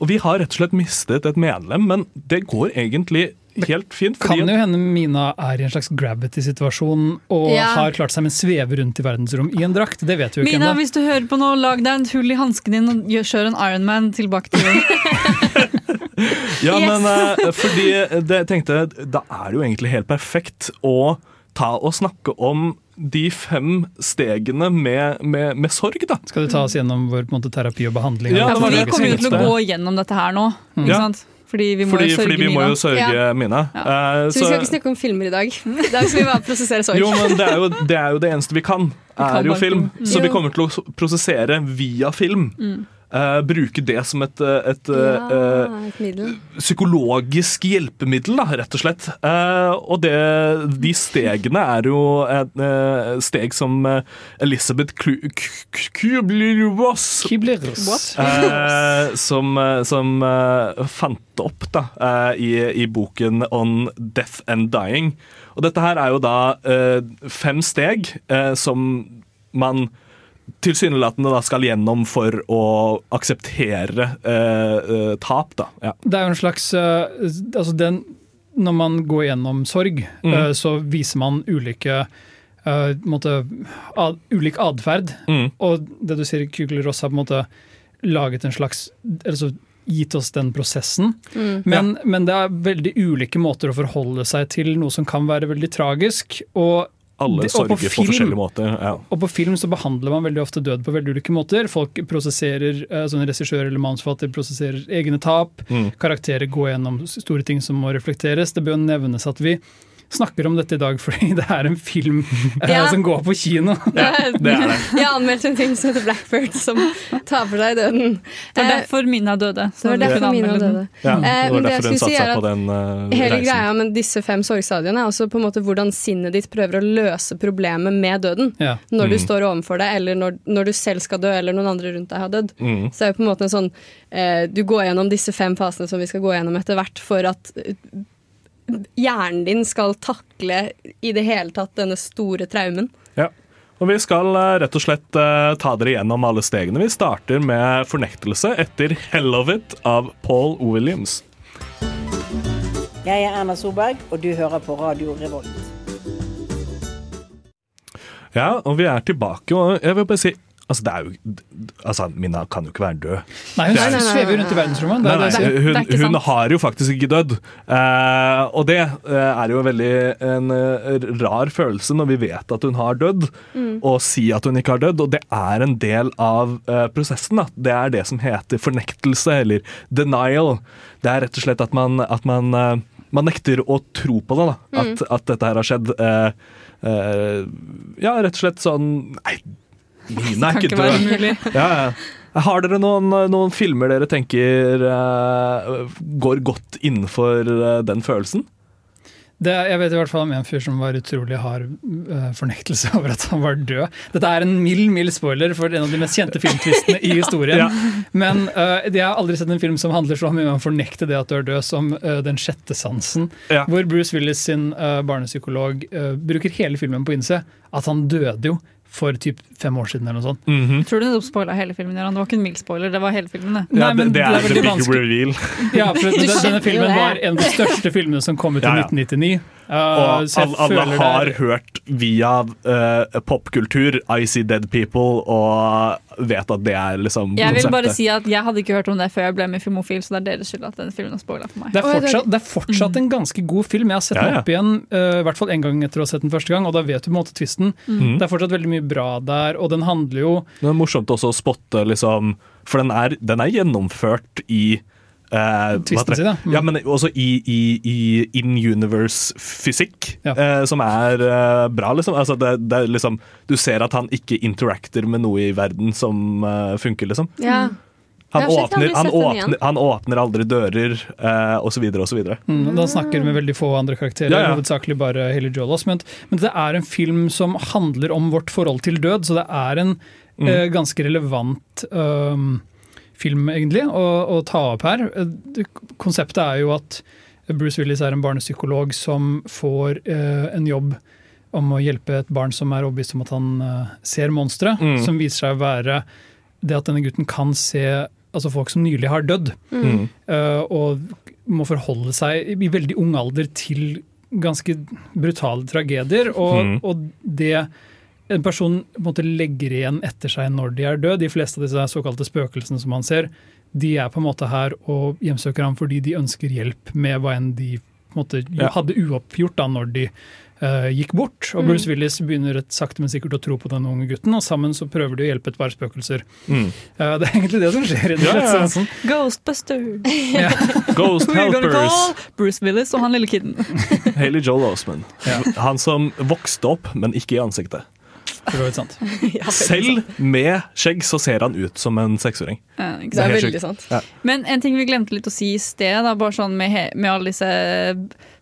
og vi har rett og slett mistet et medlem, men det går egentlig helt fint. Kan jo hende Mina er i en slags gravity-situasjon og Ja. har klart seg med sveve rundt i verdensrom i en drakt. Det vet vi jo ikke Mina, ennå. hvis du hører på nå, lag deg en hull i hansken din og kjør en Ironman tilbake til jorden. Ja, Yes! men eh, fordi det, tenkte, da er det jo egentlig helt perfekt å ta og snakke om de fem stegene med, med, med sorg, da. Skal du ta oss gjennom vår på en måte, terapi og behandling? Ja, ja Vi kommer jo til å gå gjennom dette her nå, ikke Ja. sant? Fordi vi må Fordi, jo sørge fordi vi må Mina. jo sørge Ja. mine. Ja. Uh, Så vi skal ikke snakke om filmer i dag. I dag skal vi bare prosessere sorg. Jo, men det er jo, det er jo det eneste vi kan, kan er jo film. film. Så vi kommer til å prosessere via film. Mm. Eh, bruke det som et, eh, et, eh, Ja, et psykologisk hjelpemiddel, da, rett og slett. Uh, og det, de stegene er jo et steg som Elisabeth Kubler-Ross som, som fant opp da, i, i boken On Death and Dying. Og dette her er jo da fem steg som man tilsynelatende da skal gjennom for å akseptere eh, eh, tap, da. Ja. Det er jo en slags eh, altså den, Når man går gjennom sorg, Mm. eh, så viser man ulike eh, på måte, ad, ulik atferd. Mm. Og det du sier, Kugler-Ross har på en måte laget en slags altså gitt oss den prosessen. Mm. Men, men det er veldig ulike måter å forholde seg til noe som kan være veldig tragisk. Og Alle det- sørger på, forskjellige måter. Ja. og på film så behandler man veldig ofte død på veldig ulike måter. Folk prosesserer, eh, sånn regissør eller manusforfatter prosesserer egne tap. Mm. Karakterer går gjennom store ting som må reflekteres. Det bør nevnes at vi snakker om dette i dag fordi det er en film eh, Ja. som går på kino. Jeg anmeldte en film som heter Blackbird, som tar for seg døden. Det var Eh, derfor Mina døde. Det var derfor Mina døde. Ja, Eh, det var derfor hun si satsa er på den reisen. Hele greia med disse fem sorgstadiene er også på en måte hvordan sinnet ditt prøver å løse problemet med døden. Ja. Når du Mm. står overfor det, eller når, når du selv skal dø, eller noen andre rundt deg har dødd. Mm. Så det er jo på en måte en sånn eh, Du går gjennom disse fem fasene som vi skal gå gjennom etter hvert, for at hjernen din skal takle i det hele tatt denne store traumen. Ja. Og vi skal eh, rett og slett eh, ta dere gjennom alle stegene. Vi starter med fornektelse etter 'Hell of It' av Paul Williams. Jeg er Erna Solberg, og du hører på Radio Revolt. Ja, og vi er tilbake, og jeg vil bare si Altså, det er jo Altså, Minna kan jo ikke være død. Nei, hun er- svever rundt i verdensrommet. Nei, jeg nei, hun, hun har jo faktisk ikke dødd. Eh, og det eh, er jo veldig en eh, rar følelse når vi vet at hun har dødd, Mm. og si at hun ikke har dødd. Og det er en del av eh, prosessen. Da. Det er det som heter fornektelse, eller denial. Det er rett og slett at man, at man, eh, man nekter å tro på det, da. Mm. At, at dette her har skjedd. Eh, eh, ja, rett og slett sånn Nei, Er være død. mulig. Ja, ja. Har dere noen, noen filmer dere tenker uh, går godt innenfor uh, den følelsen? Det, jeg vet i hvert fall om en fyr som var utrolig hard uh, fornektelse over at han var død. Dette er en mild mild spoiler for en av de mest kjente filmtvistene i historien. Ja. Men uh, jeg har aldri sett en film som handler så mye om å fornekte det at du er død, som uh, Den sjette sansen. Ja. Hvor Bruce Willis sin barnepsykolog bruker hele filmen på å innse at han døde jo for typ fem år siden eller noe sånt. Mm -hmm. tror du du spoila hele filmen. Jan. Det var ikke en mild spoiler, det var hele filmen. det. Nei, men det er the veldig big vanskelig. reveal. Ja, for denne, filmen var en av de største filmene som kom ut i Ja, ja. 1999. Uh, Og så alle, alle har er- hørt via uh, popkultur I See Dead People og vet at det er liksom Jeg vil bare si at jeg hadde ikke hørt om det før jeg ble med i Filmofil, så det er deres skyld at den filmen har spoila for meg. Det er fortsatt, det er fortsatt en ganske god film. Jeg har sett Ja, den opp igjen uh, i hvert fall en gang etter å ha sett den første gang, og da vet du på en måte tvisten. Mm. Det er fortsatt veldig mye bra der, og den handler jo Det er morsomt også å spotte, liksom For den er, den er gjennomført i eh, Twisten sin, ja. Mm. ja. Men også i, i, i in-universe-fysikk, Ja. eh, som er eh, bra, liksom. Altså, det, det er liksom. Du ser at han ikke interacter med noe i verden som funker, liksom. Ja. Han, jeg har åpner, han, åpner, han åpner aldri dører, eh, osv., osv. Mm, da snakker med veldig få andre karakterer, Ja, ja. hovedsakelig bare Haley Joel Osment. Men det er en film som handler om vårt forhold til død, så det er en Mm. eh, ganske relevant øhm, film, egentlig, å, å ta opp her. Konseptet er jo at Bruce Willis er en barnepsykolog som får eh, en jobb om å hjelpe et barn som er overbevist om at han eh, ser monstre, Mm. som viser seg å være det at denne gutten kan se altså folk som nylig har dødd, Mm. eh, og må forholde seg i veldig ung alder til ganske brutale tragedier. Og, Mm. og det en person på en måte legger igjen etter seg når de er døde, de fleste av disse såkalte spøkelsene som man ser, de er på en måte her og hjemsøker ham fordi de ønsker hjelp med hva enn de på en måte, Ja. hadde uoppgjort da når de uh, gikk bort. Og Mm. Bruce Willis begynner et sakte, men sikkert å tro på den unge gutten, og sammen så prøver de å hjelpe et par spøkelser. Mm. Uh, det er egentlig det som skjer i den Ja, ja. rettsansen. Yeah. Ghost Helpers. Bruce Willis og han lille kiden. Haley Joel Osman. Han som vokste opp, men ikke i ansiktet. For sant. Selv med skjegg så ser han ut som en seksåring. Ja, Det er veldig sjukt. sant. Ja. Men en ting vi glemte litt å si i sted, da, bare sånn med, med alle disse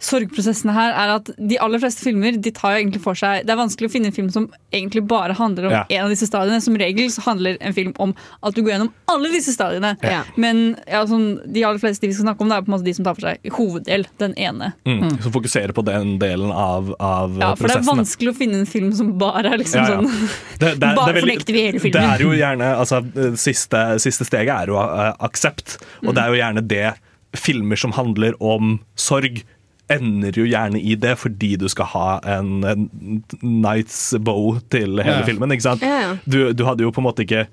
sorgprosessene her, er at de aller fleste filmer de tar jo egentlig for seg Det er vanskelig å finne en film som egentlig bare handler om Ja. en av disse stadiene. Som regel så handler en film om at du går gjennom alle disse stadiene. Ja. Men ja, sånn, de aller fleste de vi skal snakke om, det er på en måte de som tar for seg hoveddel den ene. Mm. Som fokuserer på den delen av, av Ja, For det er vanskelig å finne en film som bare er liksom Ja, ja. Det, det, Bare det er veldig- fornekter vi hele filmen. Det er jo gjerne, altså, siste, siste steget er jo uh, aksept, og det er jo gjerne det filmer som handler om sorg, ender jo gjerne i det fordi du skal ha en, en nights bow til hele Ja. filmen. ikke sant? Ja. Du, du hadde jo på en måte ikke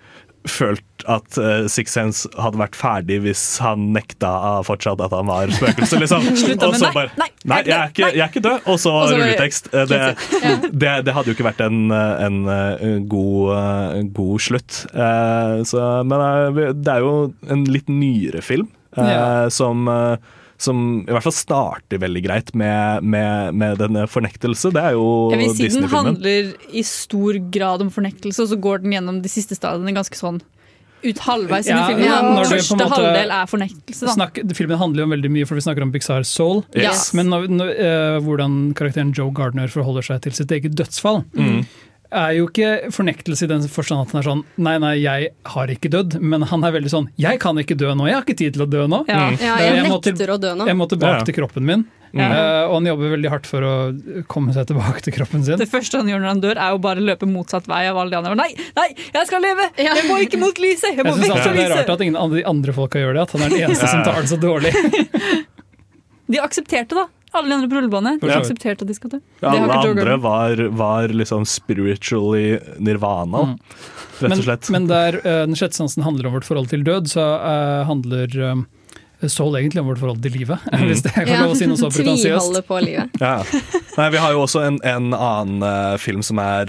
følt at uh, Six Sense hadde vært ferdig hvis han nekta uh, fortsatt at han var spøkelse, liksom. Slutta med så nei, nei, nei, jeg er ikke, jeg er ikke død. Og så rulletekst. Eh, Det, det, det hadde jo ikke vært en, en, eh, god, eh, god slutt. Uh, Så, men eh, det er jo en litt nyere film uh, som eh, som i hvert fall starter veldig greit med, med, med denne fornektelse. Det er jo Disney-filmen. Siden den handler i stor grad om fornektelse, og så går den gjennom de siste stadiene ganske sånn ut halvveis inn Ja, i filmen. ja, du første måte halvdel er fornektelse. Da. Snakk, filmen handler jo om veldig mye, for vi snakker om Pixars Soul. Yes. Men når, når, uh, hvordan karakteren Joe Gardner forholder seg til sitt eget dødsfall, Mm. Er jo ikke fornektelse i den forstand at han er sånn Nei, nei, jeg har ikke dødd. Men han er veldig sånn Jeg kan ikke dø nå, jeg har ikke tid til å dø nå. Ja. Ja, Eh, jeg må til- nekter å dø nå. Jeg må tilbake Ja. til kroppen min. Ja. Eh, og han jobber veldig hardt for å komme seg tilbake til kroppen sin. Det første han gjør når han dør, er jo bare løpe motsatt vei av alle de andre. Nei, nei, jeg skal leve! Jeg må ikke mot lyset! Jeg må Jeg synes vekk fra lyset! Det er rart at ingen av de andre folka gjør det, at han er den eneste som tar det så dårlig. De aksepterte, da. Alle de andre på rullebåndet. De Ja. aksepterte at de skal dø. Ja, Det har alle ikke andre var, var liksom spiritually nirvana, Mm. rett Men, og slett. men der uh, den sjette sansen handler om vårt forhold til død, så uh, handler um, Soul egentlig om vårt forhold til livet. Hvis det er lov å si noe så pretensiøst. Tviholde på livet. Ja. Nei, vi har jo også en, en annen uh, film som, er,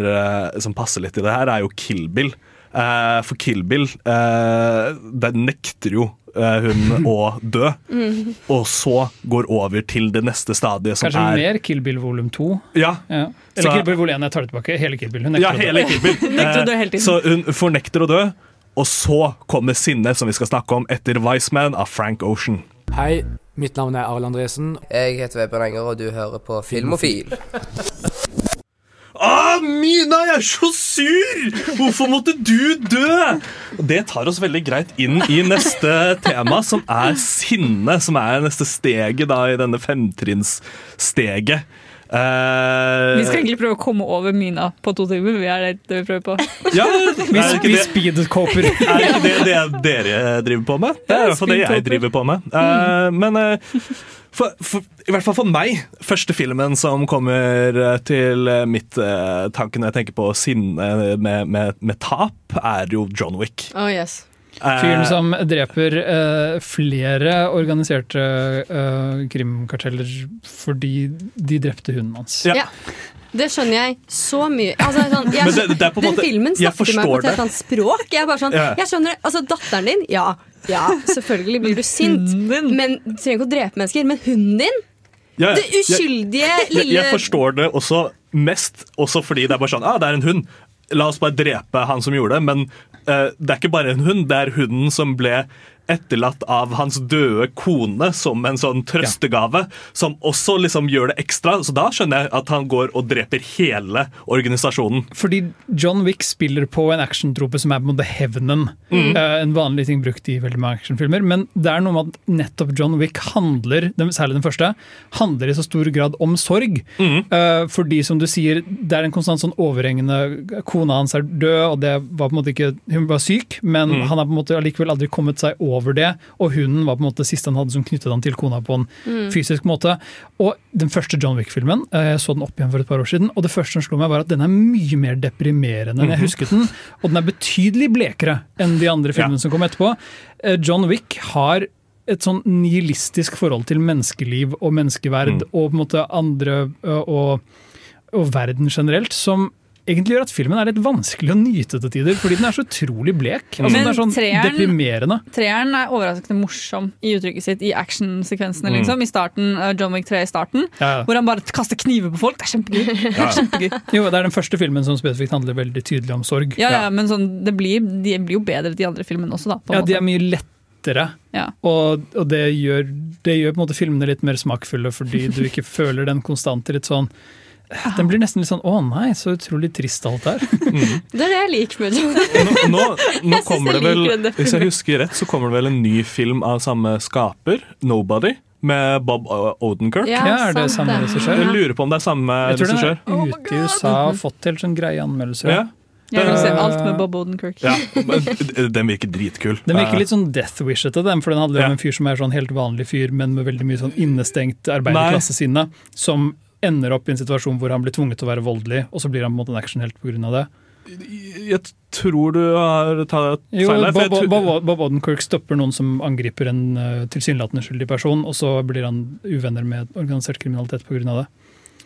som passer litt i det her, er jo Kill Bill. Eh, for Kill Bill, uh, nekter jo hun å dø, Mm. og så går over til det neste stadiet, som Kanskje er mer Kill Bill volum 2. Ja, Ja. Eller Så- Kill Bill volum 1, jeg tar det tilbake. Hele Kill Bill. Hun ja nekter å dø. hele Kill Bill. Å dø hele Eh, så hun fornekter å dø, og så kommer sinnet, som vi skal snakke om, etter Wiseman av Frank Ocean. Hei, mitt navn er Arild Andresen. Jeg heter Vebjørn Enger, og du hører på Filmofil. Å, Mina, jeg er så sur! Hvorfor måtte du dø? Det tar oss veldig greit inn i neste tema, som er sinne. Som er neste steget da i denne femtrinnssteget. Eh, Vi skal egentlig prøve å komme over Mina på to timer. Vi er det vi prøver på. ja, Vi, vi det, speedcoper. er ikke det det dere driver på med? Det er i hvert fall det jeg driver på med. Eh, men uh, for, for, i hvert fall for meg, første filmen som kommer til mitt uh, tanke når jeg tenker på sinne med, med, med tap, er jo John Wick. Oh, yes. Eh, Fyren som dreper eh, flere organiserte eh, krimkarteller fordi de drepte hunden hans. Ja. Ja. Det skjønner jeg så mye. Altså, sånn, jeg, det- det den måte- filmen snakker til meg på et helt annet språk. Jeg er bare sånn, Ja. jeg skjønner, altså Datteren din, ja, ja, selvfølgelig blir du sint. Men Du trenger ikke å drepe mennesker. Men hunden din? ja, ja. Det uskyldige lille jeg forstår det også mest også fordi det er bare sånn ah, det er en hund. La oss bare drepe han som gjorde det, men eh, det er ikke bare en hund, det er hunden som ble etterlatt av hans døde kone som en sånn trøstegave, som også liksom gjør det ekstra. Så da skjønner jeg at han går og dreper hele organisasjonen. Fordi John Wick spiller på en actiontrope som er på en måte hevnen. Mm. Uh, en vanlig ting brukt i veldig mange actionfilmer. Men det er noe med at nettopp John Wick handler, særlig den første, handler i så stor grad om sorg. Mm. Uh, fordi som du sier, det er en konstant sånn overhengende Kona hans er død, og det var på en måte ikke Hun var syk, men Mm. han har på en måte allikevel aldri kommet seg over det. Og hunden var på en måte det siste han hadde som knyttet han til kona på en Mm. fysisk måte. Og den første John Wick-filmen, eh, jeg så den opp igjen for et par år siden, og det første som slo meg var at den er mye mer deprimerende enn jeg Mhm. husket den. Og den er betydelig blekere enn de andre filmene som kom etterpå. Eh, John Wick har et sånn nihilistisk forhold til menneskeliv og menneskeverd Mm. og på en måte andre og, og verden generelt, som egentlig gjør at filmen er litt vanskelig å nyte til tider, fordi den er så utrolig blek. Altså, Men den er sånn treeren- deprimerende. Treeren er overraskende morsom i uttrykket sitt i actionsekvensene. Mm. Liksom. I starten, uh, John Wick 3 i starten, Ja, ja. hvor han bare kaster kniver på folk. Det er kjempegøy. Det er kjempegøy. Jo, det er den første filmen som spesifikt handler veldig tydelig om sorg. Ja, ja, men sånn, det blir, de blir jo bedre, de andre filmene også, da. Ja, måte. de er mye lettere. Ja. Og, og det, gjør, det gjør på en måte filmene litt mer smakfulle, fordi du ikke føler den konstante litt sånn Den blir nesten litt sånn 'å nei, så utrolig trist alt er'. Det er det jeg liker med John. Nå, nå nå kommer det vel, hvis jeg husker rett, så kommer det vel en ny film av samme skaper, 'Nobody', med Bob Odenkirk. Ja, Ja, er det sant samme det. regissør? Jeg lurer på om det er samme Jeg tror den er ute i USA og fått til sånn greie anmeldelser. Ja. Jeg vil se Eh, alt med Bob Odenkirk. Ja, men den virker dritkul. Den virker litt sånn Death Wish-ete, den, for den handler Ja. en fyr som er sånn helt vanlig fyr, men med veldig mye sånn innestengt arbeiderklassesinne, som ender opp i en situasjon hvor han blir tvunget til å være voldelig, og så blir han på en måte en actionhelt pga. det. Jeg tror du har tatt feil her. Bob, Bob, Bob Odenkirk stopper noen som angriper en uh, tilsynelatende skyldig person, og så blir han uvenner med organisert kriminalitet pga. det.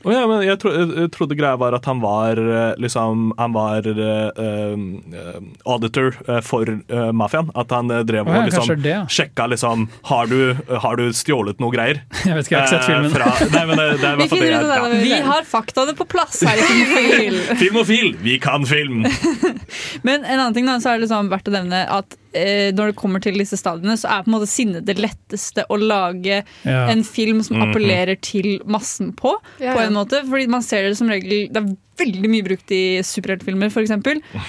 Å ja, men jeg, tro, jeg trodde greia var at han var eh, liksom Han var eh, eh, auditor for uh, mafiaen. At han drev oh, ja, og liksom det, ja. sjekka liksom har du, har du stjålet noe greier? Jeg vet ikke, jeg har ikke sett filmen. Fra, nei, men det, det er Vi det det. Vi har faktaene på plass her i Filmofil. Filmofil, vi kan film! Men en annen ting da, så er det liksom verdt å nevne at når det kommer til disse stadiene, så er på en måte sinne det letteste å lage Ja. en film som Mhm. appellerer til massen på. Ja, på en måte, fordi man ser det som regel Det er veldig mye brukt i superheltfilmer, f.eks.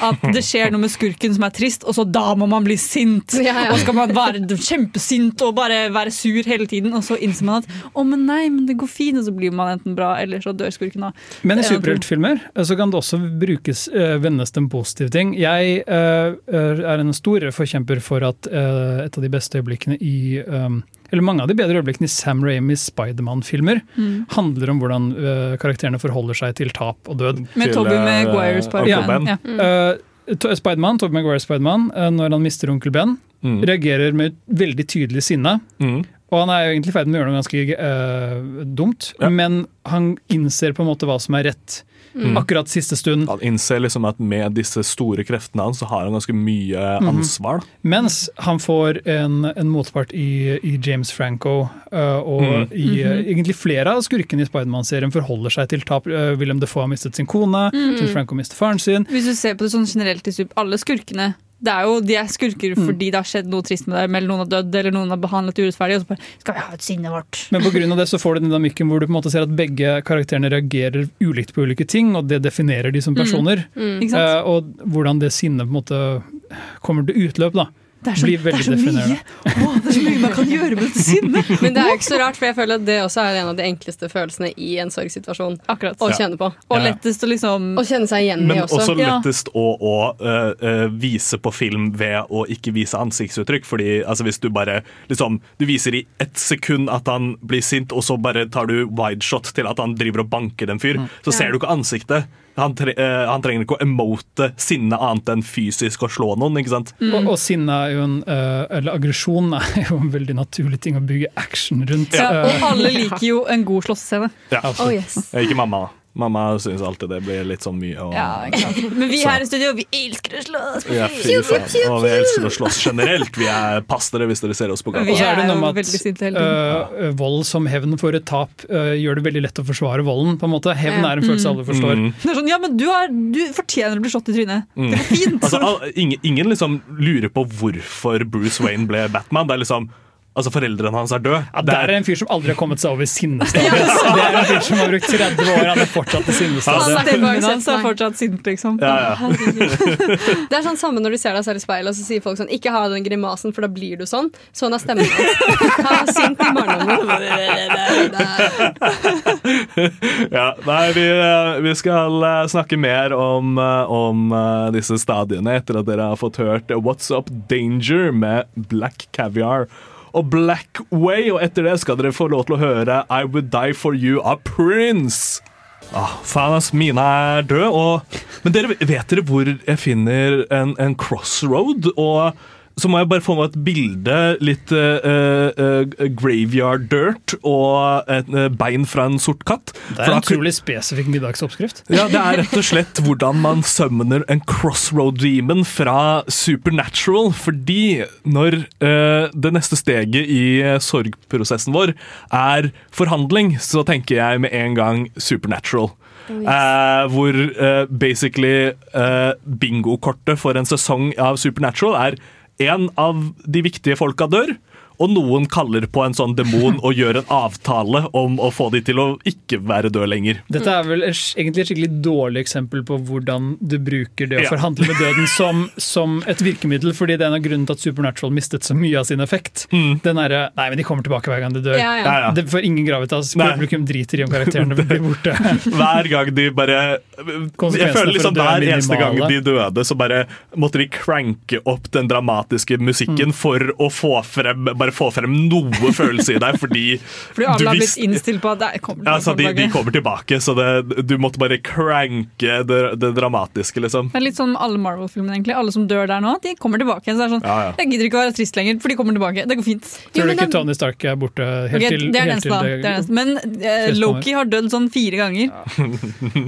At det skjer noe med skurken som er trist, og så da må man bli sint. Ja, ja. Og skal man være kjempesint og bare være sur hele tiden, og så innser man at å, men nei, men det går fint, og så blir man enten bra, eller så dør skurken av. Men i er superheltfilmer eh, så kan det også brukes, eh, vendes til en positiv ting. Jeg eh, er en stor forkjemper for at et av de beste øyeblikkene i um, eller mange av de bedre øyeblikkene i Sam Raimis Spiderman-filmer Mm. handler om hvordan uh, karakterene forholder seg til tap og død. Med Tobey Maguire Spider-Man. Ja. Mm. Eh, To- Spiderman, Tobey Maguire Spiderman, uh, når han mister onkel Ben, Mm. reagerer med veldig tydelig sinne. Mm. Og han er jo egentlig i ferd med å gjøre noe ganske eh, dumt, men han innser på en måte hva som er rett. Mm. Akkurat siste stund. Han innser liksom at med disse store kreftene hans så har han ganske mye Mhm. ansvar. Mm. Mens han får en, en motpart i, i James Franco, uh, og Mm. i Mhm. egentlig flere av skurkene i Spiderman-serien forholder seg til tap. Uh, William Defoe har mistet sin kone, Mhm. James Franco mistet faren sin. Hvis du ser på det sånn generelt alle skurkene det er jo, De er skurker Mm. fordi det har skjedd noe trist med dem, eller noen har dødd, eller noen har behandlet urettferdig. Og så bare Skal vi ha ut sinnet vårt? Men pga. det så får du den dynamikken hvor du på en måte ser at begge karakterene reagerer ulikt på ulike ting, og det definerer de som Mm. personer. Mm. Mm. sant? Eh, og hvordan det sinnet på en måte kommer til utløp, da. Det er så, det er så mye Åh, det er så mye man kan gjøre med dette sinnet! Men det er jo ikke så rart, for jeg føler at det også er en av de enkleste følelsene i en sorgsituasjon Akkurat. å Ja. kjenne på. Og Ja. lettest å liksom Å kjenne seg igjen Men i også. også Ja. lettest å, å øh, vise på film ved å ikke vise ansiktsuttrykk. Fordi altså, hvis du bare liksom, Du viser i ett sekund at han blir sint, og så bare tar du wide shot til at han driver og banker en fyr, så ser du ikke ansiktet. Han, tre, øh, han trenger ikke å emote sinne annet enn fysisk å slå noen. ikke sant? Og, og sinne er jo en eh, Eller aggresjon er jo en veldig naturlig ting å bygge action rundt. ja, Og Eh, alle liker jo en god slåssescene. Ja. Oh, yes. Ikke mamma, Mamma syns alltid det blir litt sånn mye. Og, Ja. Men vi Så- her i studio, vi elsker å slåss! Ja, fy faen. Og vi elsker å slåss generelt. Vi er pastere hvis dere ser oss på gata. Og så er det noe med at øh, vold som hevn for et tap øh, gjør det veldig lett å forsvare volden. på en måte. Hevn er en følelse Mm. alle forstår. Mm. Det er sånn, ja, men du, har, du fortjener å bli slått i trynet. Mm. Det er fint! Altså, ingen, ingen liksom lurer på hvorfor Bruce Wayne ble Batman. Det er liksom Altså, foreldrene hans er døde. Ja, det er en fyr som aldri har kommet seg over sinnestadiet. Det er en fyr som har brukt 30 år, han er fortsatt i sinnestadiet. Stemmen hans er fortsatt sint, liksom. Ja, ja. Det er sånn samme når du ser deg selv i speilet og så sier folk sånn Ikke ha den grimasen, for da blir du sånn. Sånn er stemmen hans. Han er sint i barndommen. Ja, nei, vi, eh, vi skal eh, snakke mer om, eh, om disse stadiene etter at dere har fått hørt What's Up Danger med Black Caviar og Black Way. Og etter det skal dere få lov til å høre I Would Die For You av Prince. Ah, faen, ass. Mina er død. Og, men dere, vet dere hvor jeg finner en, en crossroad? Og så må jeg bare få meg et bilde. Litt uh, uh, graveyard dirt og et bein fra en sort katt. Det er en utrolig spesifikk middagsoppskrift. ja, det er rett og slett hvordan man summoner en crossroad demon fra Supernatural. Fordi når uh, det neste steget i sorgprosessen vår er forhandling, så tenker jeg med en gang Supernatural. Oh, yes. Eh, hvor eh, basically eh, bingokortet for en sesong av Supernatural er en av de viktige folka dør, og noen kaller på en sånn demon og gjør en avtale om å få de til å ikke være død lenger. Dette er vel egentlig et skikkelig dårlig eksempel på hvordan du bruker det å Ja. forhandle med døden som, som et virkemiddel, fordi det er en av grunnen til at Supernatural mistet så mye av sin effekt. Den derre Nei, men de kommer tilbake hver gang de dør. Ja, ja. Ja, ja. Det får ingen gravitas. Publikum driter i om karakterene blir borte. Hver gang de bare Jeg føler liksom er Hver eneste gang de døde, så bare måtte de cranke opp den dramatiske Mm. musikken for å få frem Bare få frem noe følelse i deg, fordi Fordi alle du har blitt innstilt på at det kommer til ja, Altså, de, de kommer tilbake, så det, du måtte bare cranke det, det dramatiske, liksom. Det er litt sånn alle Marvel-filmene, egentlig. Alle som dør der nå, de kommer tilbake. Så det er sånn, Ja, ja. Jeg gidder ikke å være trist lenger, for de kommer tilbake. Det går fint. Tror du ikke Tony Stark er borte helt okay, til det er den helt eneste, da. Det er den eneste. Men eh, Loki har dødd sånn fire ganger.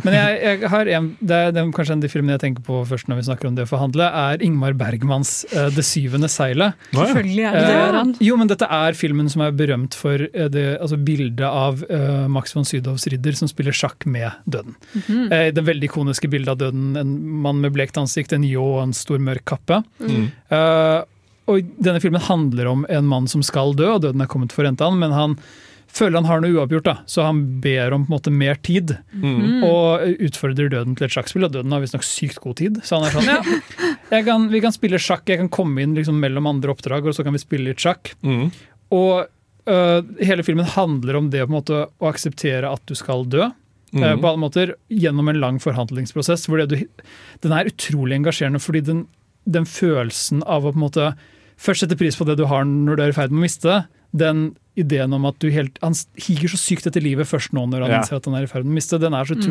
Men jeg, jeg har en, det er, det er kanskje en av de filmene jeg tenker på først når vi snakker om det å forhandle, er Ingmar Bergmans uh, 'Det syvende seilet'. Selvfølgelig er det det, Uh, Göran. Jo, men dette er filmen som er berømt for eh, det, altså bildet av uh, Max von Sydows ridder som spiller sjakk med døden. Mm -hmm. uh, det veldig ikoniske bildet av døden, en mann med blekt ansikt, en ljå og en stor mørk kappe. Mm. Uh, og denne filmen handler om en mann som skal dø, og døden er kommet for å hente han, men han føler han har noe uavgjort, da, så han ber om på en måte mer tid. Mm. Og utfordrer døden til et sjakkspill, og døden har visstnok sykt god tid. Så han er sånn ja, jeg kan, vi kan spille sjakk, jeg kan komme inn liksom mellom andre oppdrag, og så kan vi spille litt sjakk. Mm. Og øh, hele filmen handler om det på en måte å akseptere at du skal dø. Mm. øh, på alle måter, Gjennom en lang forhandlingsprosess. hvor det du, Den er utrolig engasjerende, fordi den, den følelsen av å på en måte først sette pris på det du har når du er i ferd med å miste det, den ideen om at du helt Han higer så sykt etter livet først nå når han Ja. innser at han er i ferd med å miste, den er så Mm.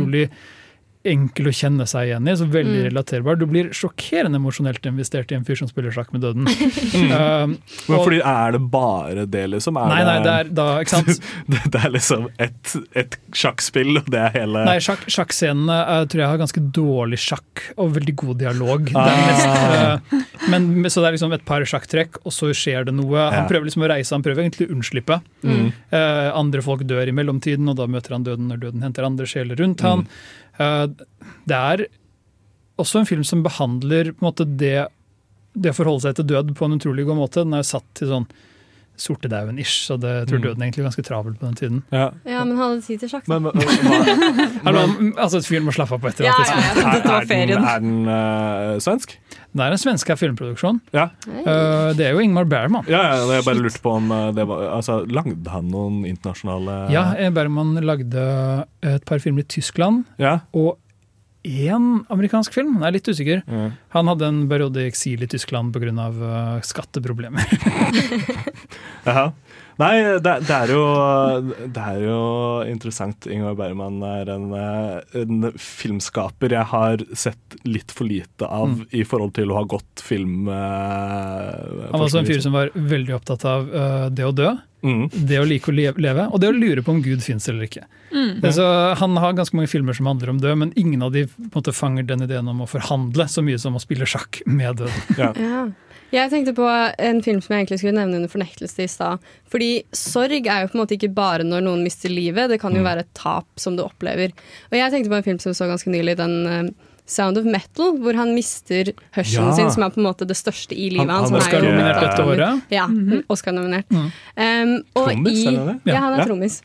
Enkel å kjenne seg igjen i. så Veldig Mm. relaterbar. Du blir sjokkerende emosjonelt investert i en fyr som spiller sjakk med døden. Mm. Um, Men og- fordi er det bare det, liksom? Er Nei, nei, det er da, ikke sant? det, det er liksom et, et sjakkspill, og det er hele Nei, sjakk, Sjakkscenene uh, tror jeg har ganske dårlig sjakk og veldig god dialog. Det er Ah. mest, uh, men, så det er liksom et par sjakktrekk, og så skjer det noe. Han prøver liksom å reise, han prøver egentlig å unnslippe. Mm. Uh, andre folk dør i mellomtiden, og da møter han døden når døden henter andre sjeler rundt han. Eh, det er også en film som behandler måte det, det å forholde seg til død på en utrolig god måte. Den er satt til sånn sortedauden-ish, så det, jeg tror Mm. døden egentlig egentlig ganske travel på den tiden. Ja. Ja, men han hadde tid til sjakk. da. Men, men, Hallo, altså Et fyr må slappe av på et eller annet Ja, ja, ja. er, var er den, ferien. er den uh, svensk? Det er en svensk filmproduksjon. Ja. Uh, det er jo Ingmar Bergman. Ja, ja, jeg bare lurte på om eh, det var Altså, lagde han noen internasjonale Ja, Bergman lagde et par filmer i Tyskland, Ja. og én amerikansk film. Jeg er litt usikker. Mm. Han hadde en periode i eksil i Tyskland pga. Uh, skatteproblemer. Jaha. Nei, det, det, er jo, det er jo interessant. Ingvar Bergman er en, eh, en filmskaper jeg har sett litt for lite av Mm. i forhold til å ha gått film... eh, Han var også en fyr som var veldig opptatt av uh, det å dø. Det å like å leve, og det å lure på om Gud fins eller ikke. Mm. Er han har ganske mange filmer som handler om død, men ingen av de på en måte, fanger den ideen om å forhandle så mye som å spille sjakk med døden. Ja. Jeg tenkte på en film som jeg egentlig skulle nevne under fornektelse i stad. Fordi sorg er jo på en måte ikke bare når noen mister livet, det kan jo være et tap som du opplever. Og jeg tenkte på en film som vi så ganske nylig, den eh, Sound of Metal, hvor han mister hørselen Ja. sin, som er på en måte det største i livet Han- hans. han han, jo- Oscar-nominert dette året. Ja, Oscar-nominert. Um, og Trommis, i- eller det? Ja, Ja. han er Ja. trommis.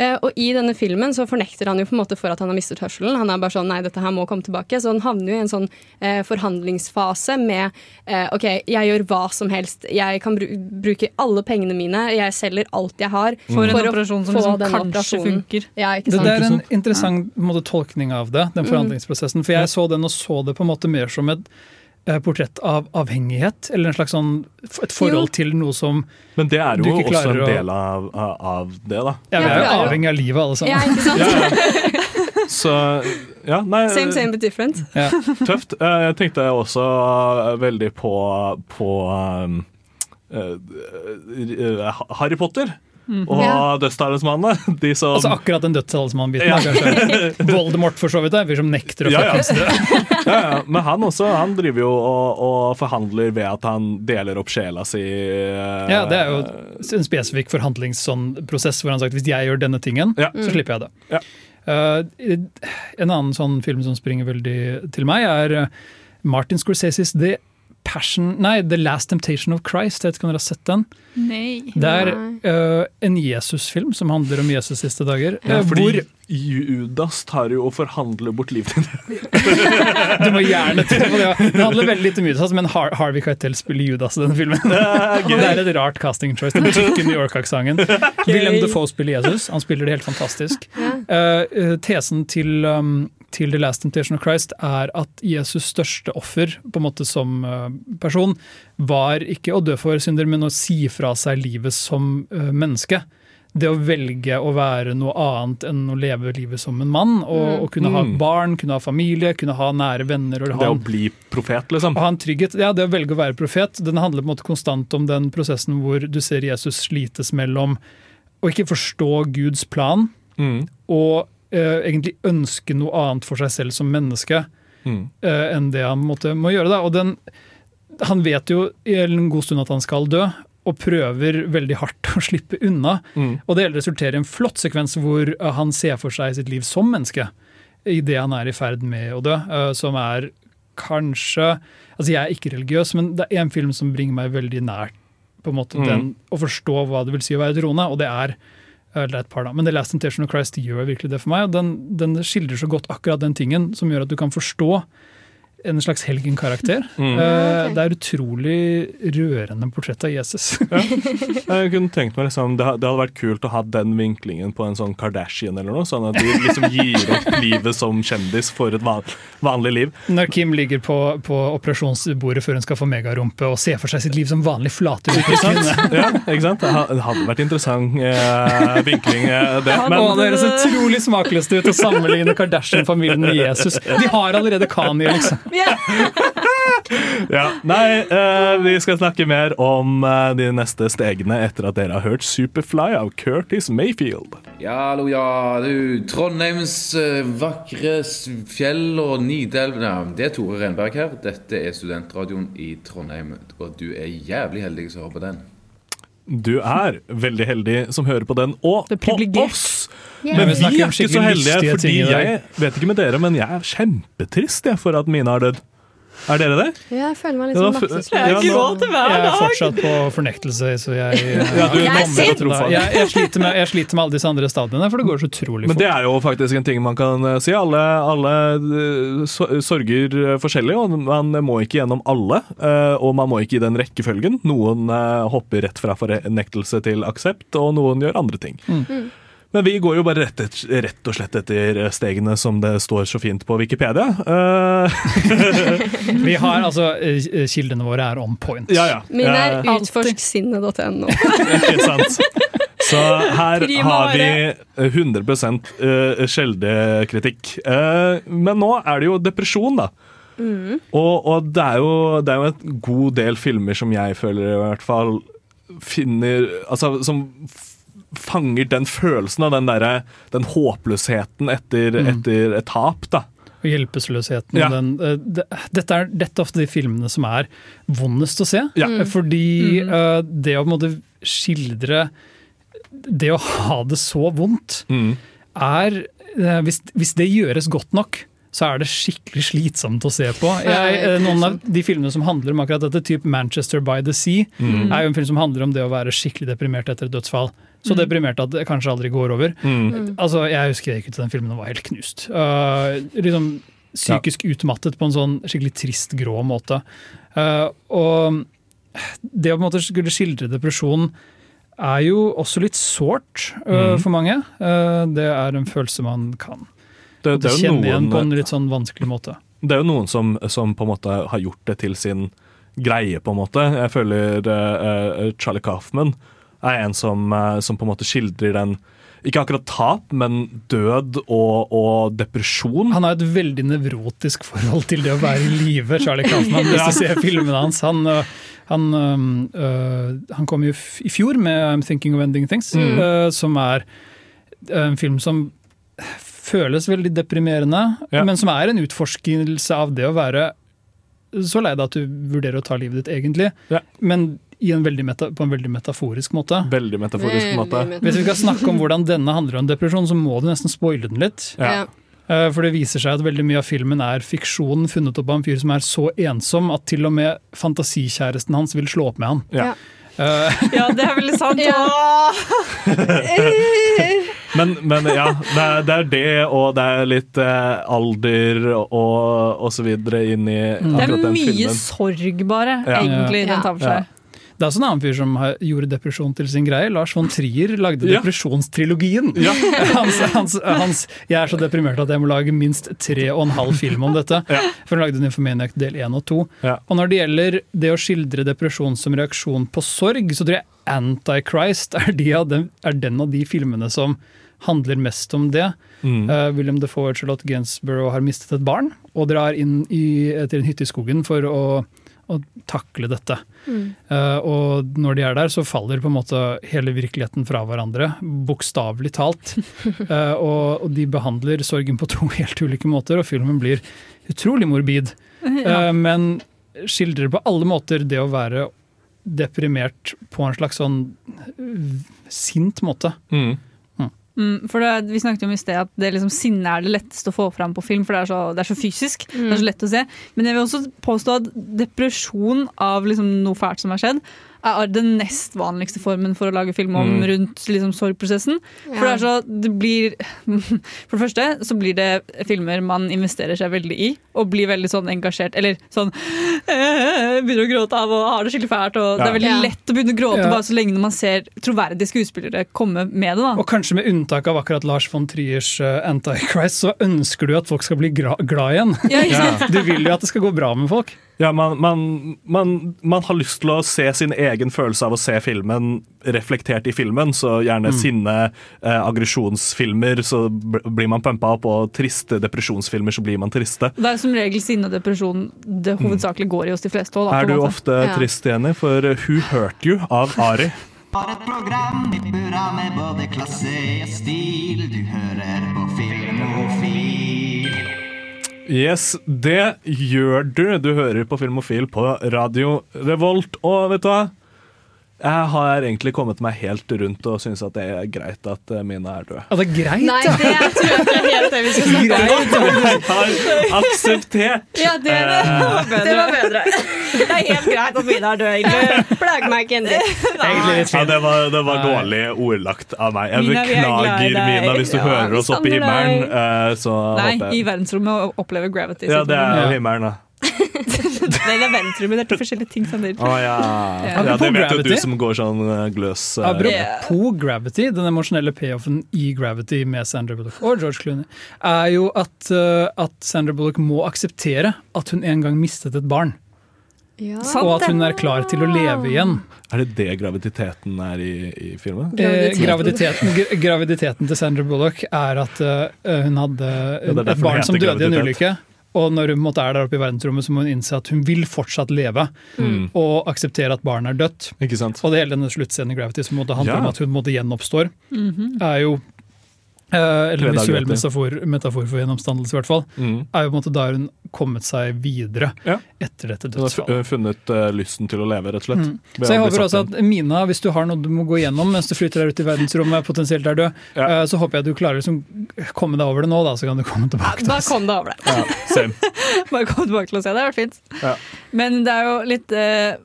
Eh, og i denne filmen så fornekter han jo på en måte for at han har mistet hørselen. Han er bare sånn nei, dette her må komme tilbake. Så han havner jo i en sånn eh, forhandlingsfase med eh, OK, jeg gjør hva som helst. Jeg kan bru bruke alle pengene mine. Jeg selger alt jeg har. For en operasjon som liksom kanskje operasjonen. funker. Ja, ikke Det, sant? det er en interessant ja. måte, tolkning av det, den Mm. forhandlingsprosessen. For jeg så den og så det på en måte mer som et portrett av avhengighet, eller en slags sånn, et forhold Jo. til noe som Men det er jo også en del av, av det, da. Ja, vi er jo avhengig av livet, alle sammen. Ja, ikke sant? Så ja, nei Same, same, but different. Tøft. Eh, Jeg tenkte også veldig på, på um, eh, eh, Harry Potter. Mhm. Og Ja. Dødstalismanene. De som Altså akkurat den dødshalsmannen-biten. Ja. Voldemort for så vidt, det, som nekter å Ja, ja. ja, ja. Men han også Han driver jo og, og forhandler ved at han deler opp sjela si. eh, Ja, det er jo en spesifikk forhandlingsprosess hvor han har sagt hvis jeg gjør denne tingen, Ja. så slipper jeg det. Uh, en annen sånn film som springer veldig til meg, er Martin Scorseses The Passion Nei, The Last Temptation of Christ. Jeg vet ikke om dere har sett den? Nei. Det er uh, en Jesus-film som handler om Jesus siste dager. Ja, uh, fordi hvor Judas tar jo og forhandler bort livet ditt. Du må gjerne tro på det. ja. Det handler veldig lite om Judas, men Har Harvey Keitel spiller Judas i denne filmen. er det er et rart casting choice. Den tykke New York-aksenten. Willem Defoe spiller Jesus. Han spiller det helt fantastisk. Eh, eh, tesen til, um, til The Last Temptation of Christ er at Jesus' største offer på en måte som eh, person var ikke å dø for synder, men å si fra seg livet som eh, menneske. Det å velge å være noe annet enn å leve livet som en mann. Og, Mm. og kunne ha Mm. barn, kunne ha familie, kunne ha nære venner. Og Det å bli profet, liksom. og ha en trygghet. Ja, det å velge å være profet. Den handler på en måte konstant om den prosessen hvor du ser Jesus slites mellom å ikke forstå Guds plan Mm. og eh, egentlig ønske noe annet for seg selv som menneske Mm. eh, enn det han måtte, må gjøre. Da. Og den, han vet jo i en god stund at han skal dø, og prøver veldig hardt å slippe unna. Mm. Og det hele resulterer i en flott sekvens hvor eh, han ser for seg sitt liv som menneske I det han er i ferd med å dø, eh, som er kanskje Altså, jeg er ikke religiøs, men det er en film som bringer meg veldig nært på en måte Mm. den, å forstå hva det vil si å være troende, og det er eh, det er et par da, Men The Last Intention of Christ gjør virkelig det for meg. og Den, den skildrer så godt akkurat den tingen som gjør at du kan forstå en slags helgenkarakter. Mm. Eh, Det er utrolig rørende portrett av Jesus. Jeg kunne tenkt meg liksom, det, hadde vært kult å ha den vinklingen på en sånn Kardashian eller noe, sånn at de liksom gir opp livet som kjendis for et vanlig liv. Når Kim ligger på, på operasjonsbordet før hun skal få megarumpe og ser for seg sitt liv som vanlig flate Ikke sant? Ja, ikke sant? Det hadde vært interessant eh, vinkling, eh, det. Men, det høres utrolig smakløst ut å sammenligne Kardashian-familien med Jesus. De har allerede Kanye, liksom. Ja, nei, uh, vi skal snakke mer om uh, de neste stegene etter at dere har hørt Superfly av Curtis Mayfield. Ja, hallo, ja. Du, Trondheims uh, vakre fjell og Nidelv ja, Det er Tore Renberg her. Dette er studentradioen i Trondheim, og du er jævlig heldig som hører på den. Du er veldig heldig som hører på den, og på oss! Yeah. Men Vi er ikke så heldige, fordi jeg vet ikke med dere, men jeg er kjempetrist jeg, for at Mina har dødd. Er dere det? Jeg føler meg litt Ja, sånn maktesløs. Jeg er til hver Jeg er fortsatt på fornektelse, så jeg Ja, du jeg, jeg, jeg, sliter med, jeg sliter med alle disse andre stadiene, for det går så utrolig fort. Men det er jo faktisk en ting man kan eh, si. Alle, alle eh, sorger eh, forskjellig, og man må ikke gjennom alle. eh, Og man må ikke i den rekkefølgen. Noen eh, hopper rett fra fornektelse til aksept, og noen gjør andre ting. Mm. Men vi går jo bare rett, et, rett og slett etter stegene som det står så fint på Wikipedia. Eh, Vi har altså eh, Kildene våre er on point. Ja, ja. Min er Eh, utforsksinnet.no. Ikke sant? Så her har vi 100 uh, kjeldekritikk. Eh, men nå er det jo depresjon, da. Mm. Og, og det, er jo, det er jo en god del filmer som jeg føler i hvert fall finner Altså som fanger den følelsen av den der, Den håpløsheten etter, Mm. etter et tap, da. Og hjelpeløsheten. Ja. Den, eh, det, dette, er, dette er ofte de filmene som er vondest å se. Ja. Eh, Fordi uh, det å måtte skildre Det å ha det så vondt, Mm. er uh, hvis, hvis det gjøres godt nok, så er det skikkelig slitsomt å se på. Jeg, noen av de filmene som handler om akkurat dette, typ 'Manchester by the Sea', Mm. er jo en film som handler om det å være skikkelig deprimert etter et dødsfall. Så Mm. deprimert at det kanskje aldri går over. Mm. Altså, Jeg husker jeg gikk ut til den filmen og var helt knust. Uh, liksom Psykisk utmattet på en sånn skikkelig trist, grå måte. Uh, og det å på en måte skulle skildre depresjon er jo også litt sårt uh, Mm. for mange. Uh, det er en følelse man kan Det, det kjenne noen, igjen på en litt sånn vanskelig måte. Det er jo noen som, som på en måte har gjort det til sin greie, på en måte. Jeg føler Charlie Kaufman er en som, eh, som på en måte skildrer den ikke akkurat tap, men død og, og depresjon. Han har et veldig nevrotisk forhold til det å være i live, Charlie Kaufman. Hvis du ser filmene hans. Han, øh, han, øh, han kom jo i fjor med I'm Thinking of Ending Things, Mm. øh, som er en film som føles veldig deprimerende, Ja. men som er en utforskelse av det å være så lei deg at du vurderer å ta livet ditt egentlig, men i en veldig meta, på en veldig metaforisk måte. Veldig metaforisk måte. Hvis vi skal snakke om hvordan denne handler om depresjon, så må du nesten spoile den litt. Ja. Eh, For det viser seg at veldig mye av filmen er fiksjon funnet opp av en fyr som er så ensom at til og med fantasikjæresten hans vil slå opp med han. Ja. Eh, Ja, det er veldig sant. Men, men ja, det er, det er det, og det er litt eh, alder og, og så videre inn i Det er akkurat den mye sorg, bare, Ja. egentlig, den tar for Ja. seg. Det er også en annen fyr som har- gjorde depresjon til sin greie. Lars von Trier lagde Ja. depresjonstrilogien. Hans, hans, hans 'Jeg er så deprimert at jeg må lage minst tre og en halv film om dette'. For han lagde Nymphomaniac del én og to. Ja. Og når det gjelder det å skildre depresjon som reaksjon på sorg, så tror jeg Antichrist er, de dem, er den av de filmene som handler mest om det. Mm. Uh, William Defoe og Charlotte Gainsborough har mistet et barn, og drar inn i, til en hytte i skogen for å, å takle dette. Mm. Uh, og når de er der, så faller på en måte hele virkeligheten fra hverandre, bokstavelig talt. uh, og, og de behandler sorgen på to helt ulike måter, og filmen blir utrolig morbid. Ja. Uh, men skildrer på alle måter det å være deprimert på en slags sånn sint måte. Mm. Mm, for det, Vi snakket jo om i sted at det liksom, sinne er det letteste å få fram på film, for det er så, det er så fysisk. Det er så lett å se. Men jeg vil også påstå at depresjon av liksom, noe fælt som har skjedd, er den nest vanligste formen for å lage film om Mm. rundt liksom, sorgprosessen. For det er så, det blir For det første så blir det filmer man investerer seg veldig i, og blir veldig sånn engasjert, eller sånn «Øh, Begynner å gråte av og har det skikkelig fælt. Og Det er veldig Ja. lett å begynne å gråte Ja. bare så lenge man ser troverdige skuespillere komme med det. da Og kanskje med unntak av akkurat Lars von Triers uh, Antichrist, så ønsker du at folk skal bli gra glad igjen. Ja? Du vil jo at det skal gå bra med folk. Ja, man, man, man, man har lyst til å se sin egen følelse av å se filmen reflektert i filmen. Så gjerne Mm. sinne, eh, aggresjonsfilmer, så blir man pumpa opp. Og triste depresjonsfilmer, så blir man triste. Det er som regel sinne og depresjon det hovedsakelig går i hos de fleste. også, da, Er du måte. ofte Ja. trist, Jenny? For eh, Who Hurt You av Ari. Har et program i burra med både klasse og stil. Du hører på Filmofil. Yes, det gjør du. Du hører på Filmofil på Radio Revolt. Og vet du hva? Jeg har egentlig kommet meg helt rundt og syns at det er greit at eh, Mina er død. Ja, det er greit, Nei, det tror jeg ikke er helt det vi skal snakke om. Greit, har akseptert. Ja, det, det, var bedre. Det var bedre. Det er helt greit at Mina er død, egentlig. Plager meg ikke ennå. Ja, det var, det var dårlig ordlagt av meg. Jeg Mina, er beklager. Mina, hvis du Ja, hører oss oppe i himmelen. eh, Så Nei, håper i verdensrommet og opplever gravity. Ja, det er himmelen, da. Nei, det er verdensrommet, det er to forskjellige ting. Sånn det ja. Ja. ja. Det vet jo du som går sånn eh, gløs. Uh, Apropos Gravity, den emosjonelle payoffen i Gravity med Sandra Bullock og George Clooney, er jo at, eh, at Sandra Bullock må akseptere at hun en gang mistet et barn. og at hun er klar til å leve igjen. Er det det graviditeten er i, i filmen? Eh, graviditeten, graviditeten til Sandra Bullock er at uh, hun hadde Ja, et barn som døde i en ulykke. Og når hun måtte er der oppe i verdensrommet, så må hun innse at hun vil fortsatt leve. Mm. Og akseptere at barnet er dødt. Ikke sant? Og det hele denne sluttscenen i Gravity som måtte handle Ja. om at hun måtte gjenoppstår, mm Mhm. er jo eh, Eller visuell metafor, metafor for gjennomstandelse, i hvert fall. Mm. Er jo på en måte da hun kommet seg videre etter dette Hun har funnet uh, lysten til å leve, rett og slett. Mm. Så jeg håper også at Mina, hvis du har noe du må gå gjennom mens du flytter deg ut i verdensrommet, potensielt er død, eh, så håper jeg at du klarer å liksom komme deg over det nå, da, så kan du komme tilbake til oss. Da kom deg over det. Ja, same. Bare kom tilbake til å se det. hadde vært fint. Ja. Men det er jo litt eh,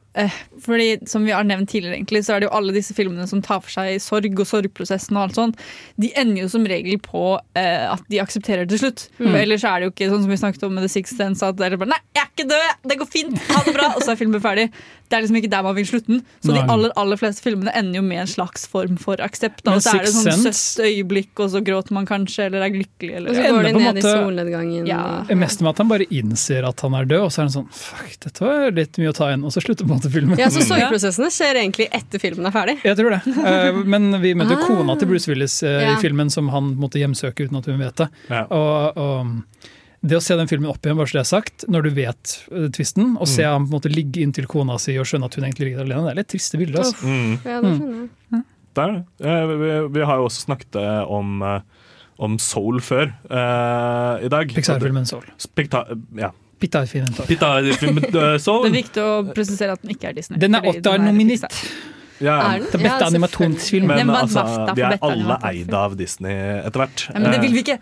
Fordi Som vi har nevnt tidligere, egentlig, så er det jo alle disse filmene som tar for seg sorg og sorgprosessen og alt sånt, de ender jo som regel på eh, at de aksepterer det til slutt. Mm. For ellers er det jo ikke sånn som vi snakket om med The Sixth Sense, at det er bare Nei, jeg er ikke død! Det går fint! Ha det bra! Og så er filmen ferdig. Det er liksom ikke der man vil slutte den. Så de aller aller fleste filmene ender jo med en slags form for aksept. Og så er det sånn søst søtt øyeblikk, og så gråter man kanskje, eller er lykkelig. Eller, Og så går de på en ned i solnedgangen. Ja. Det meste med at han bare innser at han er død, og så er han sånn Fuck, dette var litt mye å ta inn. Og så slutter på en måte filmen. Ja, så sorgprosessene skjer egentlig etter filmen er ferdig. Jeg tror det. Eh, Men vi møter Ah. kona til Bruce Willis eh, Ja. i filmen som han måtte hjemsøke uten at hun vet det. Ja. Og, og det å se den filmen opp igjen, bare så det er sagt, når du vet uh, tvisten, og se Mm. ham på en måte ligge inntil kona si og skjønne at hun egentlig ligger alene, det er litt triste bilder. Altså. Mm. Ja, det skjønner jeg. Mm. Der. Eh, Vi, vi har jo også snakket eh, om, om Soul før uh, i dag. Pixar-filmen Soul. Spekta ja. Pixar-filmen Soul. Soul. Det er viktig å presisere at den ikke er Disney. Den er Oscar-nominert. Ja, Er den? Er beste Ja, animasjonsfilm. Men altså, de er alle eid av Disney etter hvert. Ja, men det vil vi ikke.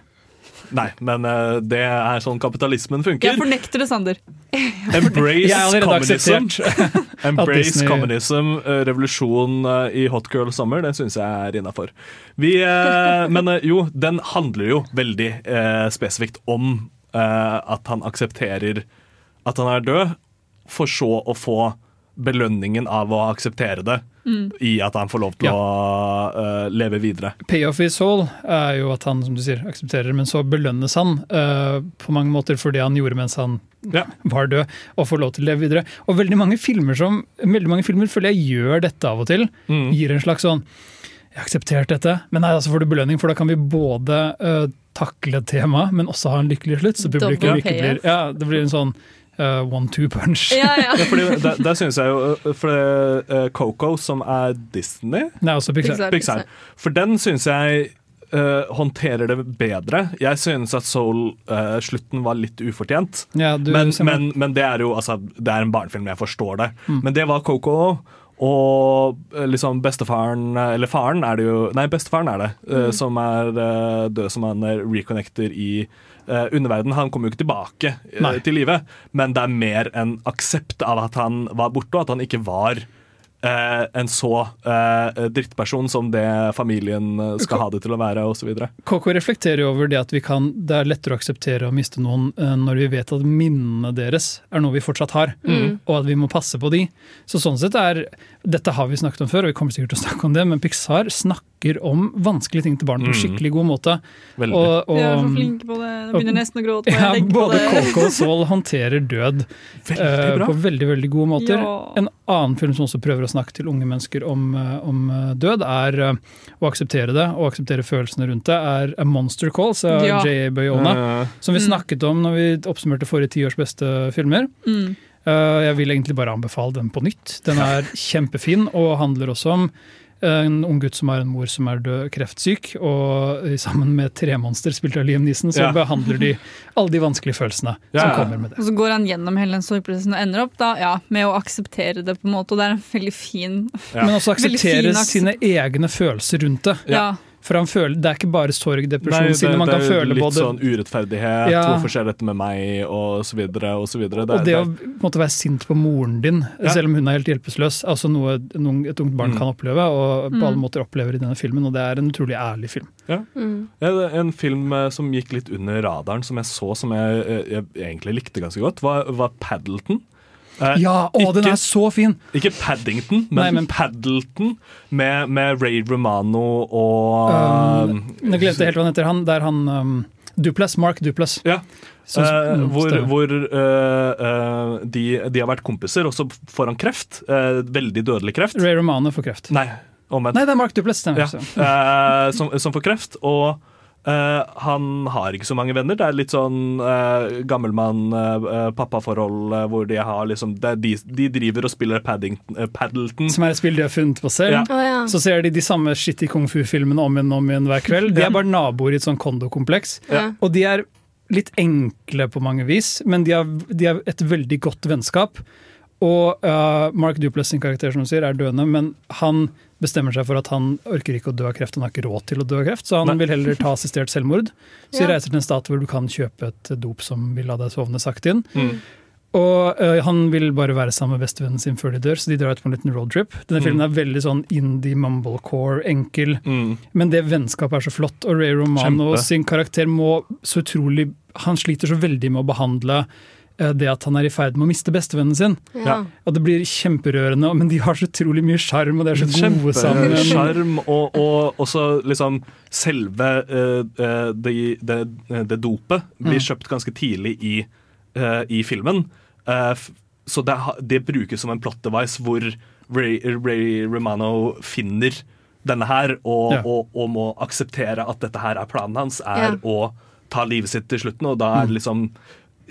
Nei, men uh, det er sånn kapitalismen Jeg fornekter det, Sander. Embrace communism. Embrace Disney- communism, eh, revolusjon eh, i Hot Girl Summer, det syns jeg er innafor. Men eh, jo, den handler jo veldig uh, spesifikt om at han aksepterer at han er død, for så å få belønningen av å akseptere det. Mm. I at han får lov til Ja. å uh, leve videre. Payoff i Soul er jo at han som du sier, aksepterer, men så belønnes han uh, på mange måter for det han gjorde mens han Ja. var død, og får lov til å leve videre. Og veldig mange filmer som, veldig mange filmer føler jeg gjør dette av og til. Mm. Gir en slags sånn Jeg har akseptert dette, men nei, altså får du belønning, for da kan vi både uh, takle temaet, men også ha en lykkelig slutt. Så publikum ikke blir. Ja, det blir en sånn eh, one-two punch. Ja, ja. Ja, fordi der, der synes jeg jo eh, For det, uh, Coco, som er Disney er også Pixar. Pixar. Pixar. For den synes jeg uh, håndterer det bedre. Jeg synes at Soul-slutten var litt ufortjent. Ja, du, Men, men, men det er jo altså, Det er en barnefilm, jeg forstår det. Mm. Men det var Coco òg. Og liksom bestefaren Eller faren er det jo Nei, bestefaren er det. Mm. Som er død, som han reconnecter i uh, underverdenen. Han kommer jo ikke tilbake uh, til live, men det er mer en aksept av at han var borte, og at han ikke var Uh, en så uh, drittperson som det familien eh, skal ha det til å være, osv. KK reflekterer jo over det at vi kan, det er lettere å akseptere å miste noen uh, når vi vet at minnene deres er noe vi fortsatt har, Mm. og at vi må passe på de. Så sånn sett er, Dette har vi snakket om før, og vi kommer sikkert til å snakke om det, men Pixar snakker om vanskelige ting til barn på en Mm. skikkelig god måte. Veldig. Og, og, De er så flinke på det. Jeg begynner nesten å gråte. ja, både. Coco og Saul håndterer død veldig uh, på veldig veldig gode måter. Ja. En annen film som også prøver å snakke til unge mennesker om, eh, om eh, død, er uh, å akseptere det og akseptere følelsene rundt det, er A Monster Calls av Ja. J.A. Bayona. Som vi Mm. snakket om når vi oppsummerte forrige tiårs beste filmer. Mm. Eh, Jeg vil egentlig bare anbefale den på nytt. Den er kjempefin og handler også om en ung gutt som har en mor som er død kreftsyk, og sammen med tremonster spilt av Liam Neeson, så Ja. behandler de alle de vanskelige følelsene Ja. som kommer med det. Og så går han gjennom hele den sorgprosessen og ender opp da, ja, med å akseptere det. på en måte, og Det er en veldig fin Ja. Men også akseptere fin sine egne følelser rundt det. Ja. For han føler, Det er ikke bare sorg, Nei, det. Man det kan er føle litt både sånn urettferdighet. Ja. Hvorfor skjer dette med meg, og så videre, og så videre. Og det å måtte være sint på moren din, Ja. selv om hun er helt hjelpeløs, er også noe noen, et ungt barn Mm. kan oppleve, og på Mm. alle måter opplever i denne filmen. Og det er en utrolig ærlig film. Mm. Ja, Mm. er En film eh, som gikk litt under radaren, som jeg så som jeg, eh, jeg egentlig likte ganske godt, var, var Paddleton. Eh, Ja, å, den er så fin! Ikke Paddington, men, Nei, men- Paddleton med, med Ray Romano og Um, Nå glemte jeg helt hva han heter. Han, det er han um, Duplas, Mark Duplas. Ja. Som- Eh, mm, hvor hvor eh, eh, de, de har vært kompiser, og så får han kreft. eh, veldig dødelig kreft. Ray Romano får kreft. Nei, omvendt. Nei, det er Mark Duplas. Ja, eh, som, som får kreft. Og Eh, han har ikke så mange venner. Det er litt sånn uh, gammelmann-pappaforhold uh, hvor de har liksom de, de driver og spiller Paddington, uh, Paddleton. Som er et spill de har funnet på selv. Ja. Oh, ja. Så ser de de samme shitty kung fu-filmene om igjen og om igjen hver kveld. De er bare naboer i et sånn kondokompleks. Ja. Og de er litt enkle på mange vis, men de har, de har et veldig godt vennskap. Og uh, Mark Duplass sin karakter som du sier, er døende, men han bestemmer seg for at han orker ikke å dø av kreft. Han har ikke råd til å dø av kreft, så han Nei. vil heller ta assistert selvmord. Så de Ja. reiser til en stat hvor du kan kjøpe et dop som vil la deg sovne sakte inn. Mm. Og øh, han vil bare være sammen med bestevennen sin før de dør, så de drar ut på en liten roadtrip. Denne Mm. filmen er veldig sånn indie mumblecore, enkel, Mm. men det vennskapet er så flott. Og Ray Romano Kjempe. sin karakter må så utrolig Han sliter så veldig med å behandle det at han er i ferd med å miste bestevennen sin. Ja. Og det blir kjemperørende, men de har så utrolig mye sjarm, og de er så gode sammen. Sjarm og, og også liksom selve uh, eh, det, det, det dopet blir Mm. kjøpt ganske tidlig i, uh, i filmen. Uh, så det, det brukes som en plot device hvor Ray, Ray Romano finner denne her og, Ja. og, og må akseptere at dette her er planen hans, er Ja. å ta livet sitt til slutten. Og da er Mm. det liksom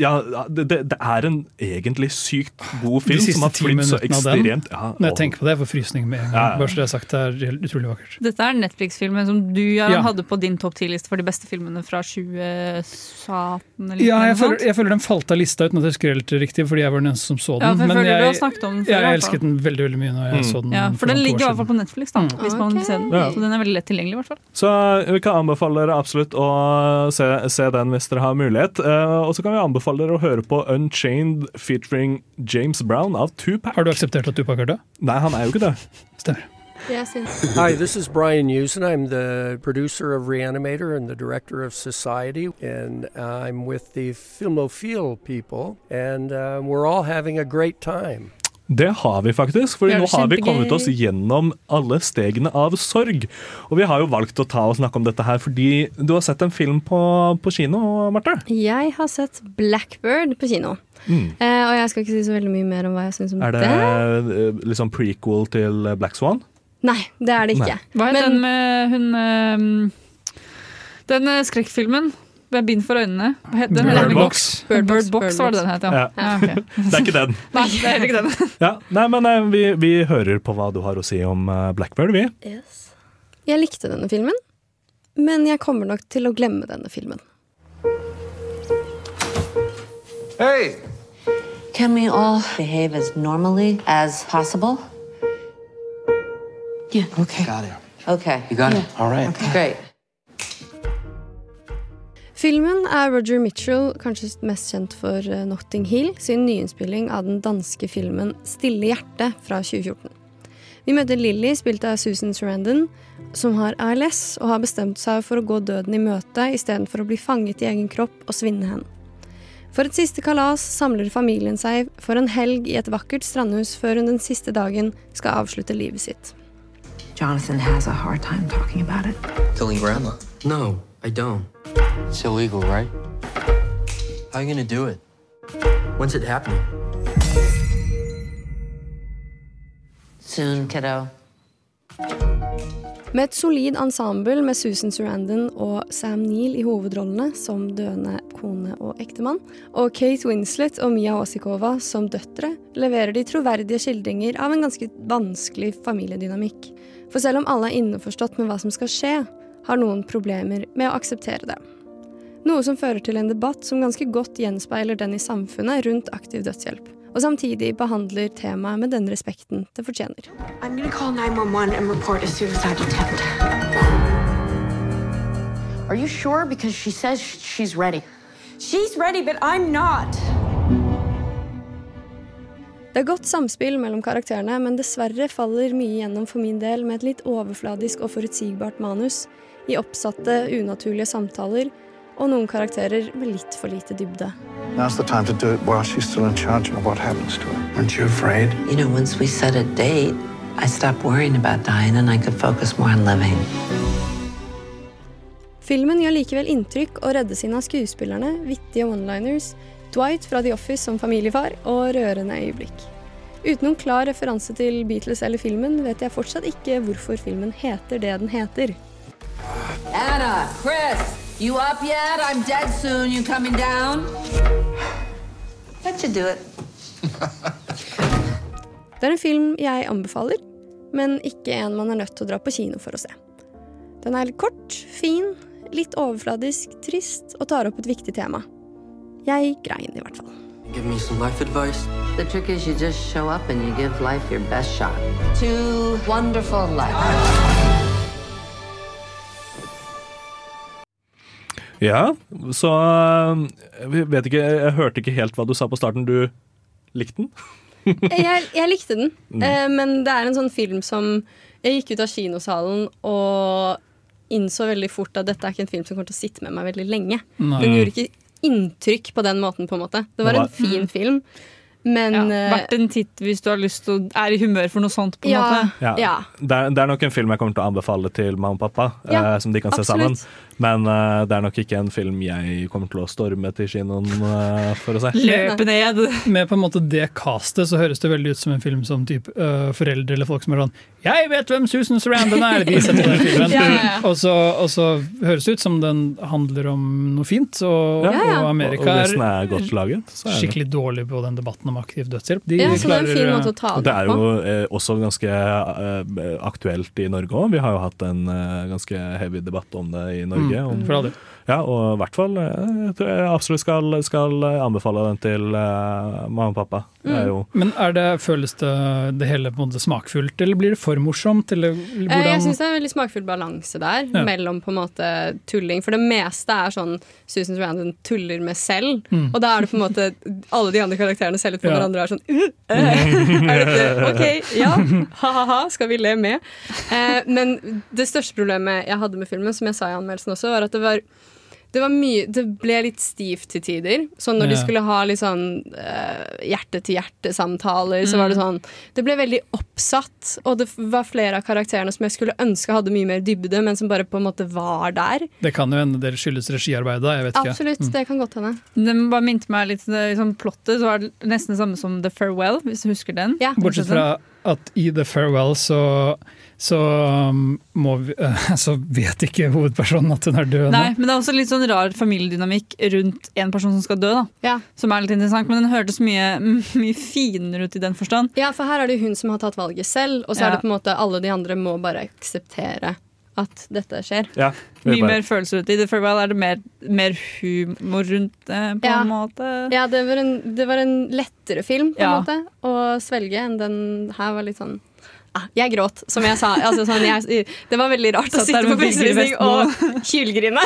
ja, det, det, er en egentlig sykt god film. De siste som har ti minuttene av den, ja, Når jeg tenker på det, jeg får frysninger med en gang. Ja, ja. Bare så det er sagt, det er utrolig vakkert. Dette er Netflix-filmen som du Ja. hadde på din topp 10-liste for de beste filmene fra 2017 eller Ja, jeg føler, jeg føler den falt av lista uten at jeg husker helt riktig, fordi jeg var den eneste som så den. Ja, for jeg men jeg, har den før, jeg, elsket den veldig veldig mye når jeg Mm. så den Ja, for den ligger i hvert fall på Netflix, da, Mm. hvis man vil se den. Ja. Så den er veldig lett tilgjengelig, i hvert fall. Så vi kan anbefale dere absolutt å se, se den hvis dere har mulighet. Uh, og så kan vi anbefale dere å høre på Unchained featuring James Brown av Tupac. Har du akseptert at Tupac er død? Nei, han er jo ikke det. Stemmer. Yes, yes. Hi, this is Brian Usen. I'm the producer of Reanimator and the director of Society, and I'm with the Filmophile people, and uh, we're all having a great time. Det har vi faktisk, for nå har vi kommet oss gjennom alle stegene av sorg. Og vi har jo valgt å ta og snakke om dette her fordi du har sett en film på, på kino, Marte. Jeg har sett Blackbird på kino. Mm. Eh, og jeg skal ikke si så veldig mye mer om hva jeg syns om Er det det? liksom prequel til Black Swan? Nei, det er det ikke. Hva het Men- den med hun ehm, Den eh, skrekkfilmen med bind for øynene? Den? Bird Box. Bird Bird Box, Box, var det den het, ja. Ja. ja ok. Det er ikke den. Nei, det er ikke den. Ja, nei, men nei, vi, vi hører på hva du har å si om eh, Blackbird, vi. Yes. Jeg likte denne filmen, men jeg kommer nok til å glemme denne filmen. Hey! Can we all behave as normally as possible? Yeah. Okay. Got it. Okay. You got it. All right. Great. Filmen er Roger Mitchell kanskje mest kjent for eh, Notting Hill sin nyinnspilling av den danske filmen 'Stille hjerte' fra 2014. Vi møter Lily, spilt av Susan Sarandon, som har ALS og har bestemt seg for å gå døden i møte istedenfor å bli fanget i egen kropp og svinne hen. For et siste kalas samler familien seg for en helg i et vakkert strandhus før hun den siste dagen skal avslutte livet sitt. Jonathan has a hard time talking about it. Killing grandma? No, I don't. It's illegal, right? How are you gonna do it? When's it happening? Soon, kiddo. Med et solid ensemble med Susan Sarandon og Sam Neill i hovedrollene som døende kone og ektemann, og Kate Winslet og Mia Wasikova som døtre, leverer de troverdige skildringer av en ganske vanskelig familiedynamikk. For selv om alle er innforstått med hva som skal skje, har noen problemer med å akseptere det. Noe som fører til en debatt som ganske godt gjenspeiler den i samfunnet rundt aktiv dødshjelp, og samtidig behandler temaet med den respekten det fortjener. I'm gonna call 911 and report a suicide attempt. Are you sure? Because she says she's ready. She's ready, but I'm not. Det er godt samspill mellom karakterene, men dessverre faller mye gjennom for min del med et litt overfladisk og forutsigbart manus, i oppsatte, unaturlige samtaler og noen karakterer med litt for lite dybde. Now's the time to do it while she's still in charge of what happens to her. Aren't you afraid? You know, once we set a date, I stopped worrying about dying and I could focus more on living. Filmen gjør likevel inntrykk og reddes inn av skuespillerne, vittige one-liners, Dwight fra The Office som familiefar og rørende øyeblikk. Uten noen klar referanse til Beatles eller filmen vet jeg fortsatt ikke hvorfor filmen heter det den heter. Anna, Chris, You up yet? I'm dead soon. You coming down? That should do it. Det er en film jeg anbefaler, men ikke en man er nødt til å dra på kino for å se. Den er kort, fin, litt overfladisk, trist og tar opp et viktig tema. Jeg grein i hvert fall. Give me some life advice. The trick is you just show up and you give life your best shot. To wonderful life. Ja, så jeg vet ikke, jeg hørte ikke helt hva du sa på starten. Du likte den? jeg, jeg likte den, Mm. eh, men det er en sånn film som Jeg gikk ut av kinosalen og innså veldig fort at dette er ikke en film som kommer til å sitte med meg veldig lenge. Nei. Den gjorde ikke inntrykk på den måten, på en måte. Det var en fin film, men ja, eh, Verdt en titt hvis du har lyst til å er i humør for noe sånt. på en Ja. måte Ja. Det, er, det er nok en film jeg kommer til å anbefale til mamma og pappa, Ja, eh, som de kan se sammen. Men uh, det er nok ikke en film jeg kommer til å storme til kinoen uh, for å se. Løpe ned. Med på en måte det castet så høres det veldig ut som en film som typ, uh, foreldre eller folk som er sånn 'Jeg vet hvem Susan Sarandon er!' De setter den filmen. Ja, ja. Og, så, og så høres det ut som den handler om noe fint, og, Ja, ja. og Amerika Og hvis den er er godt laget, så er det- skikkelig dårlig på den debatten om aktiv dødshjelp. De Ja, så det er en fin måte å ta det det det er jo også ganske aktuelt i Norge òg. Vi har jo hatt en ganske heavy debatt om det i Norge. Mm, for all del. Ja, og i hvert fall eh, jeg tror jeg absolutt skal, skal anbefale den til uh, mamma og pappa. Mm. er jo Men er det, føles det, det hele på en måte smakfullt, eller blir det for morsomt? Eller Eh, hvordan? Jeg syns det er en veldig smakfull balanse der, Ja. mellom på en måte tulling. For det meste er sånn Susan Randon tuller med selv. Mm. Og da er det på en måte alle de andre karakterene ser litt på Ja. hverandre og er sånn uh, uh, er dette, OK, ja, ha-ha-ha, skal vi le med? Eh, men det største problemet jeg hadde med filmen, som jeg sa i anmeldelsen også, var at det var det, var mye, det ble litt stivt til tider. Sånn når de skulle ha litt sånn hjerte-til-hjerte-samtaler, så var det sånn Det ble veldig oppsatt, og det var flere av karakterene som jeg skulle ønske hadde mye mer dybde, men som bare på en måte var der. Det kan jo hende det skyldes regiarbeidet. Jeg vet ikke. Absolutt, Mm. det kan godt hende. Det bare minte meg litt det, liksom, Plottet så var det nesten det samme som The Farewell, hvis du husker den. Bortsett fra at i The Farewell så, så, um, må vi, så vet ikke hovedpersonen at hun er død Nei, nå. men det er også litt sånn rar familiedynamikk rundt en person som skal dø, da. Som er litt interessant, men den hørtes mye, mye finere ut i den forstand. Ja, for her er det hun som har tatt valget selv, og så Ja. er det på en måte alle de andre må bare akseptere at dette skjer. Ja, Mye mer følelser ute i The Farewell. Er det mer, mer humor rundt det, på Ja. en måte? Ja, det var en, det var en lettere film på en måte å svelge enn den her var litt sånn Jeg gråt, som jeg sa. Altså, sånn, jeg, det var veldig rart å sitte på pressevisning og kylgrine.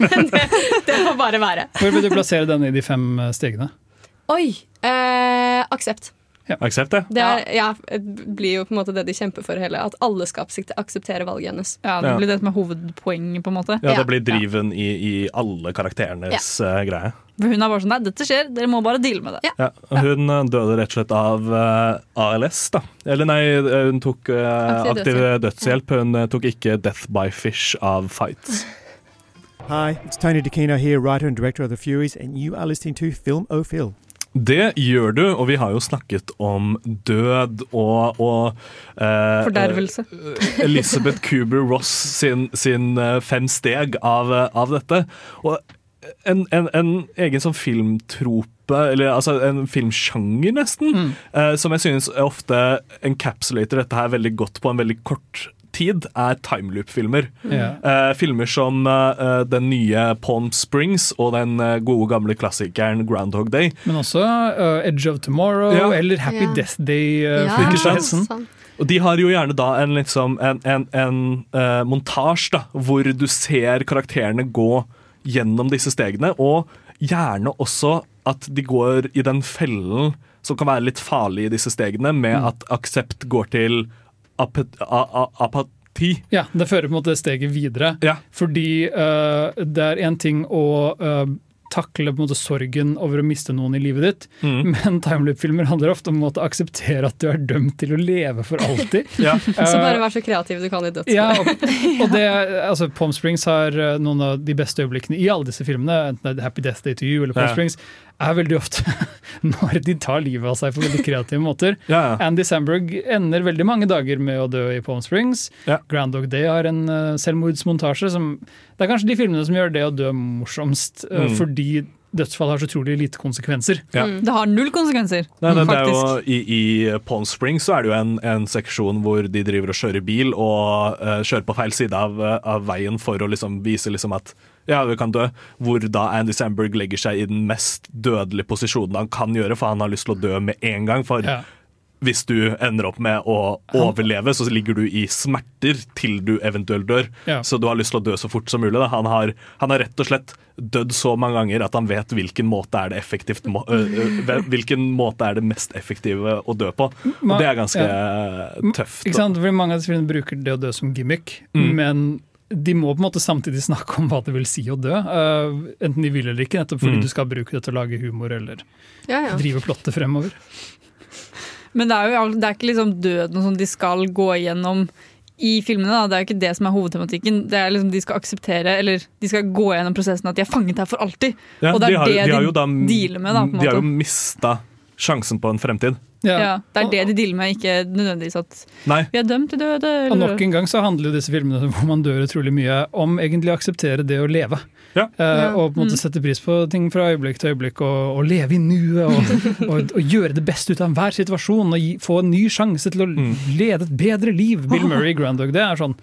Men det, det får bare være. Hvor vil du plassere denne i de fem eh, stegene? Oi! Eh, aksept. Aksept, det. Det er, ja, det blir jo på en måte det de kjemper for hele. At alle skal aksepte- akseptere valget hennes. Ja, det blir det som er hovedpoenget, på en måte. Ja, det blir driven i, i alle karakterenes eh, greie. Hun er bare sånn Nei, dette skjer, dere må bare deale med det. Ja, Ja, hun eh, døde rett og slett av uh, ALS, da. Eller nei, eh, hun tok uh, Aktiv aktiv dødshjelp. dødshjelp. Hun uh, tok ikke death by fish av fights. Hi, it's Tony DeKino here, writer and director of The Furies, and you are listening to Film O. Det gjør du, og vi har jo snakket om død og, og eh, Fordervelse. Elisabeth Elizabeth Kuber Ross sin, sin eh, fem steg av, eh, av dette. Og en, en, en egen sånn filmtrope, eller altså en filmsjanger nesten, eh, som jeg synes ofte encapsulater dette her veldig godt på en veldig kort tid, er timeloop-filmer. Mm. Eh, filmer som eh, den nye Palm Springs og den eh, gode gamle klassikeren Groundhog Day. Men også uh, Edge of Tomorrow Ja. eller Happy yeah. Death Day. Uh, Ja. Og de har jo gjerne da en, liksom, en, en, en uh, montasje da, hvor du ser karakterene gå gjennom disse stegene, og gjerne også at de går i den fellen som kan være litt farlig i disse stegene, med at aksept går til apati. Ja, det fører på en måte steget videre. Fordi uh, det er én ting å øh, takle på en måte sorgen over å miste noen i livet ditt, Mm. men timeloop-filmer handler ofte om å måtte akseptere at du er dømt til å leve for alltid. Ja. Så bare Eh, vær så kreativ du kan i dødsfallet. ja, og, og det, altså Palm Springs har øh, noen av de beste øyeblikkene i alle disse filmene, enten det er Happy Death Day to You eller Palm Ja. Springs, er veldig ofte når de tar livet av seg på veldig kreative måter. Ja, ja. Andy Samberg ender veldig mange dager med å dø i Palm Springs. Grand Dog Day har en uh, selvmordsmontasje som Det er kanskje de filmene som gjør det å dø morsomst, uh, Mm. fordi dødsfall har så utrolig lite konsekvenser. Ja. Det har null konsekvenser, Nei, det, det er jo. I, i Palm Springs så er det jo en, en seksjon hvor de driver og kjører bil og uh, kjører på feil side av, av veien for å liksom vise liksom at ja, vi kan dø. Hvor da Andy Samberg legger seg i den mest dødelige posisjonen han kan gjøre, for han har lyst til å dø med en gang. For Ja. hvis du ender opp med å overleve, så ligger du i smerter til du eventuelt dør. Ja. Så du har lyst til å dø så fort som mulig. Han, har, han har rett og slett dødd så mange ganger at han vet hvilken måte er det effektivt må, øh, Hvilken måte er det mest effektive å dø på. Og det er ganske tøft. Ikke sant? Fordi Mange av disse filmene bruker det å dø som gimmick, Mm. men de må på en måte samtidig snakke om hva det vil si å dø. Uh, enten de vil eller ikke, nettopp fordi Mm. du skal bruke det til å lage humor eller Ja, ja. drive plottet fremover. Men det er jo det er ikke liksom døden som de skal gå igjennom i filmene. Da. Det er jo ikke det som er hovedtematikken. Det er liksom De skal akseptere, eller de skal gå gjennom prosessen at de er fanget her for alltid. Ja, og det de er har, det de de, har jo da, dealer med. Da, på en de har jo mista sjansen på en fremtid. Ja, det er det de dealer med, ikke nødvendigvis at Nei. vi er dømt til døde. Og nok en gang så handler jo disse filmene hvor man dør utrolig mye, om egentlig å akseptere det å leve. Eh, og på en måte Mm. sette pris på ting fra øyeblikk til øyeblikk, og, og leve i nuet. Og, og, og gjøre det beste ut av enhver situasjon, og gi, få en ny sjanse til å Mm. lede et bedre liv. Bill Murray i Grand Dog, det er sånn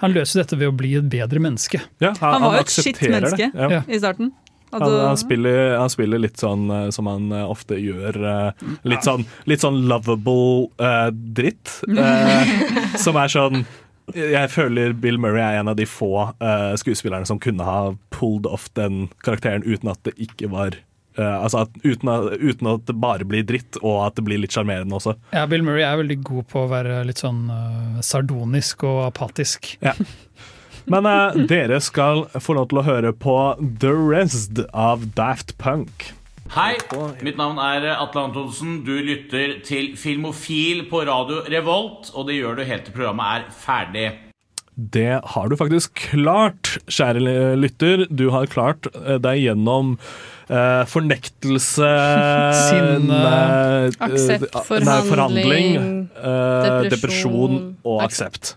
Han løser dette ved å bli et bedre menneske. Ja, han var jo et skitt det, menneske ja. i starten. Han, han, spiller, han spiller litt sånn eh, som han eh, ofte gjør. eh, litt, sånn, litt sånn lovable eh, dritt. eh, som er sånn Jeg føler Bill Murray er en av de få eh, skuespillerne som kunne ha pulled off den karakteren uten at det ikke var eh, Altså at, uten, at, uten at det bare blir dritt, og at det blir litt sjarmerende også. Ja, Bill Murray er veldig god på å være litt sånn sardonisk og apatisk. Ja. Men eh, dere skal få lov til å høre på The Rest av Daft Punk. Hei, mitt navn er Atle Antonsen. Du lytter til Filmofil på radio Revolt, og det gjør du helt til programmet er ferdig. Det har du faktisk klart, kjære lytter. Du har klart eh, deg gjennom eh, fornektelse Sinne. nei, eh, Aksept, nei, forhandling, forhandling eh, depresjon, depresjon og aksept.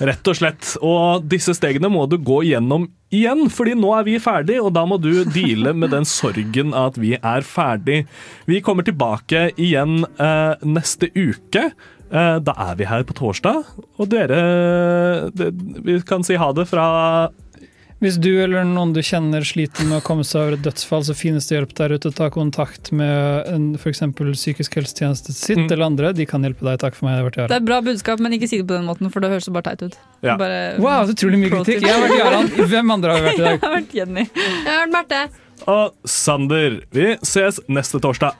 Rett og slett. Og disse stegene må du gå gjennom igjen, fordi nå er vi ferdig, og da må du deale med den sorgen at vi er ferdig. Vi kommer tilbake igjen eh, neste uke. Eh, da er vi her på torsdag, og dere det, Vi kan si ha det fra Hvis du eller noen du kjenner sliter med å komme seg over et dødsfall, så finnes det hjelp der ute. Ta kontakt med en- f.eks. psykisk helsetjeneste sitt eller andre. De kan hjelpe deg. Takk for meg. Det har vært Det er bra budskap, men ikke si det på den måten, for det høres så bare teit ut. Ja. Bare, Wow, så utrolig mye kritikk. Jeg har vært Jarand. Hvem andre har vi vært i dag? Jeg har vært Jenny. Jeg har vært Marte. Og Sander. Vi ses neste torsdag.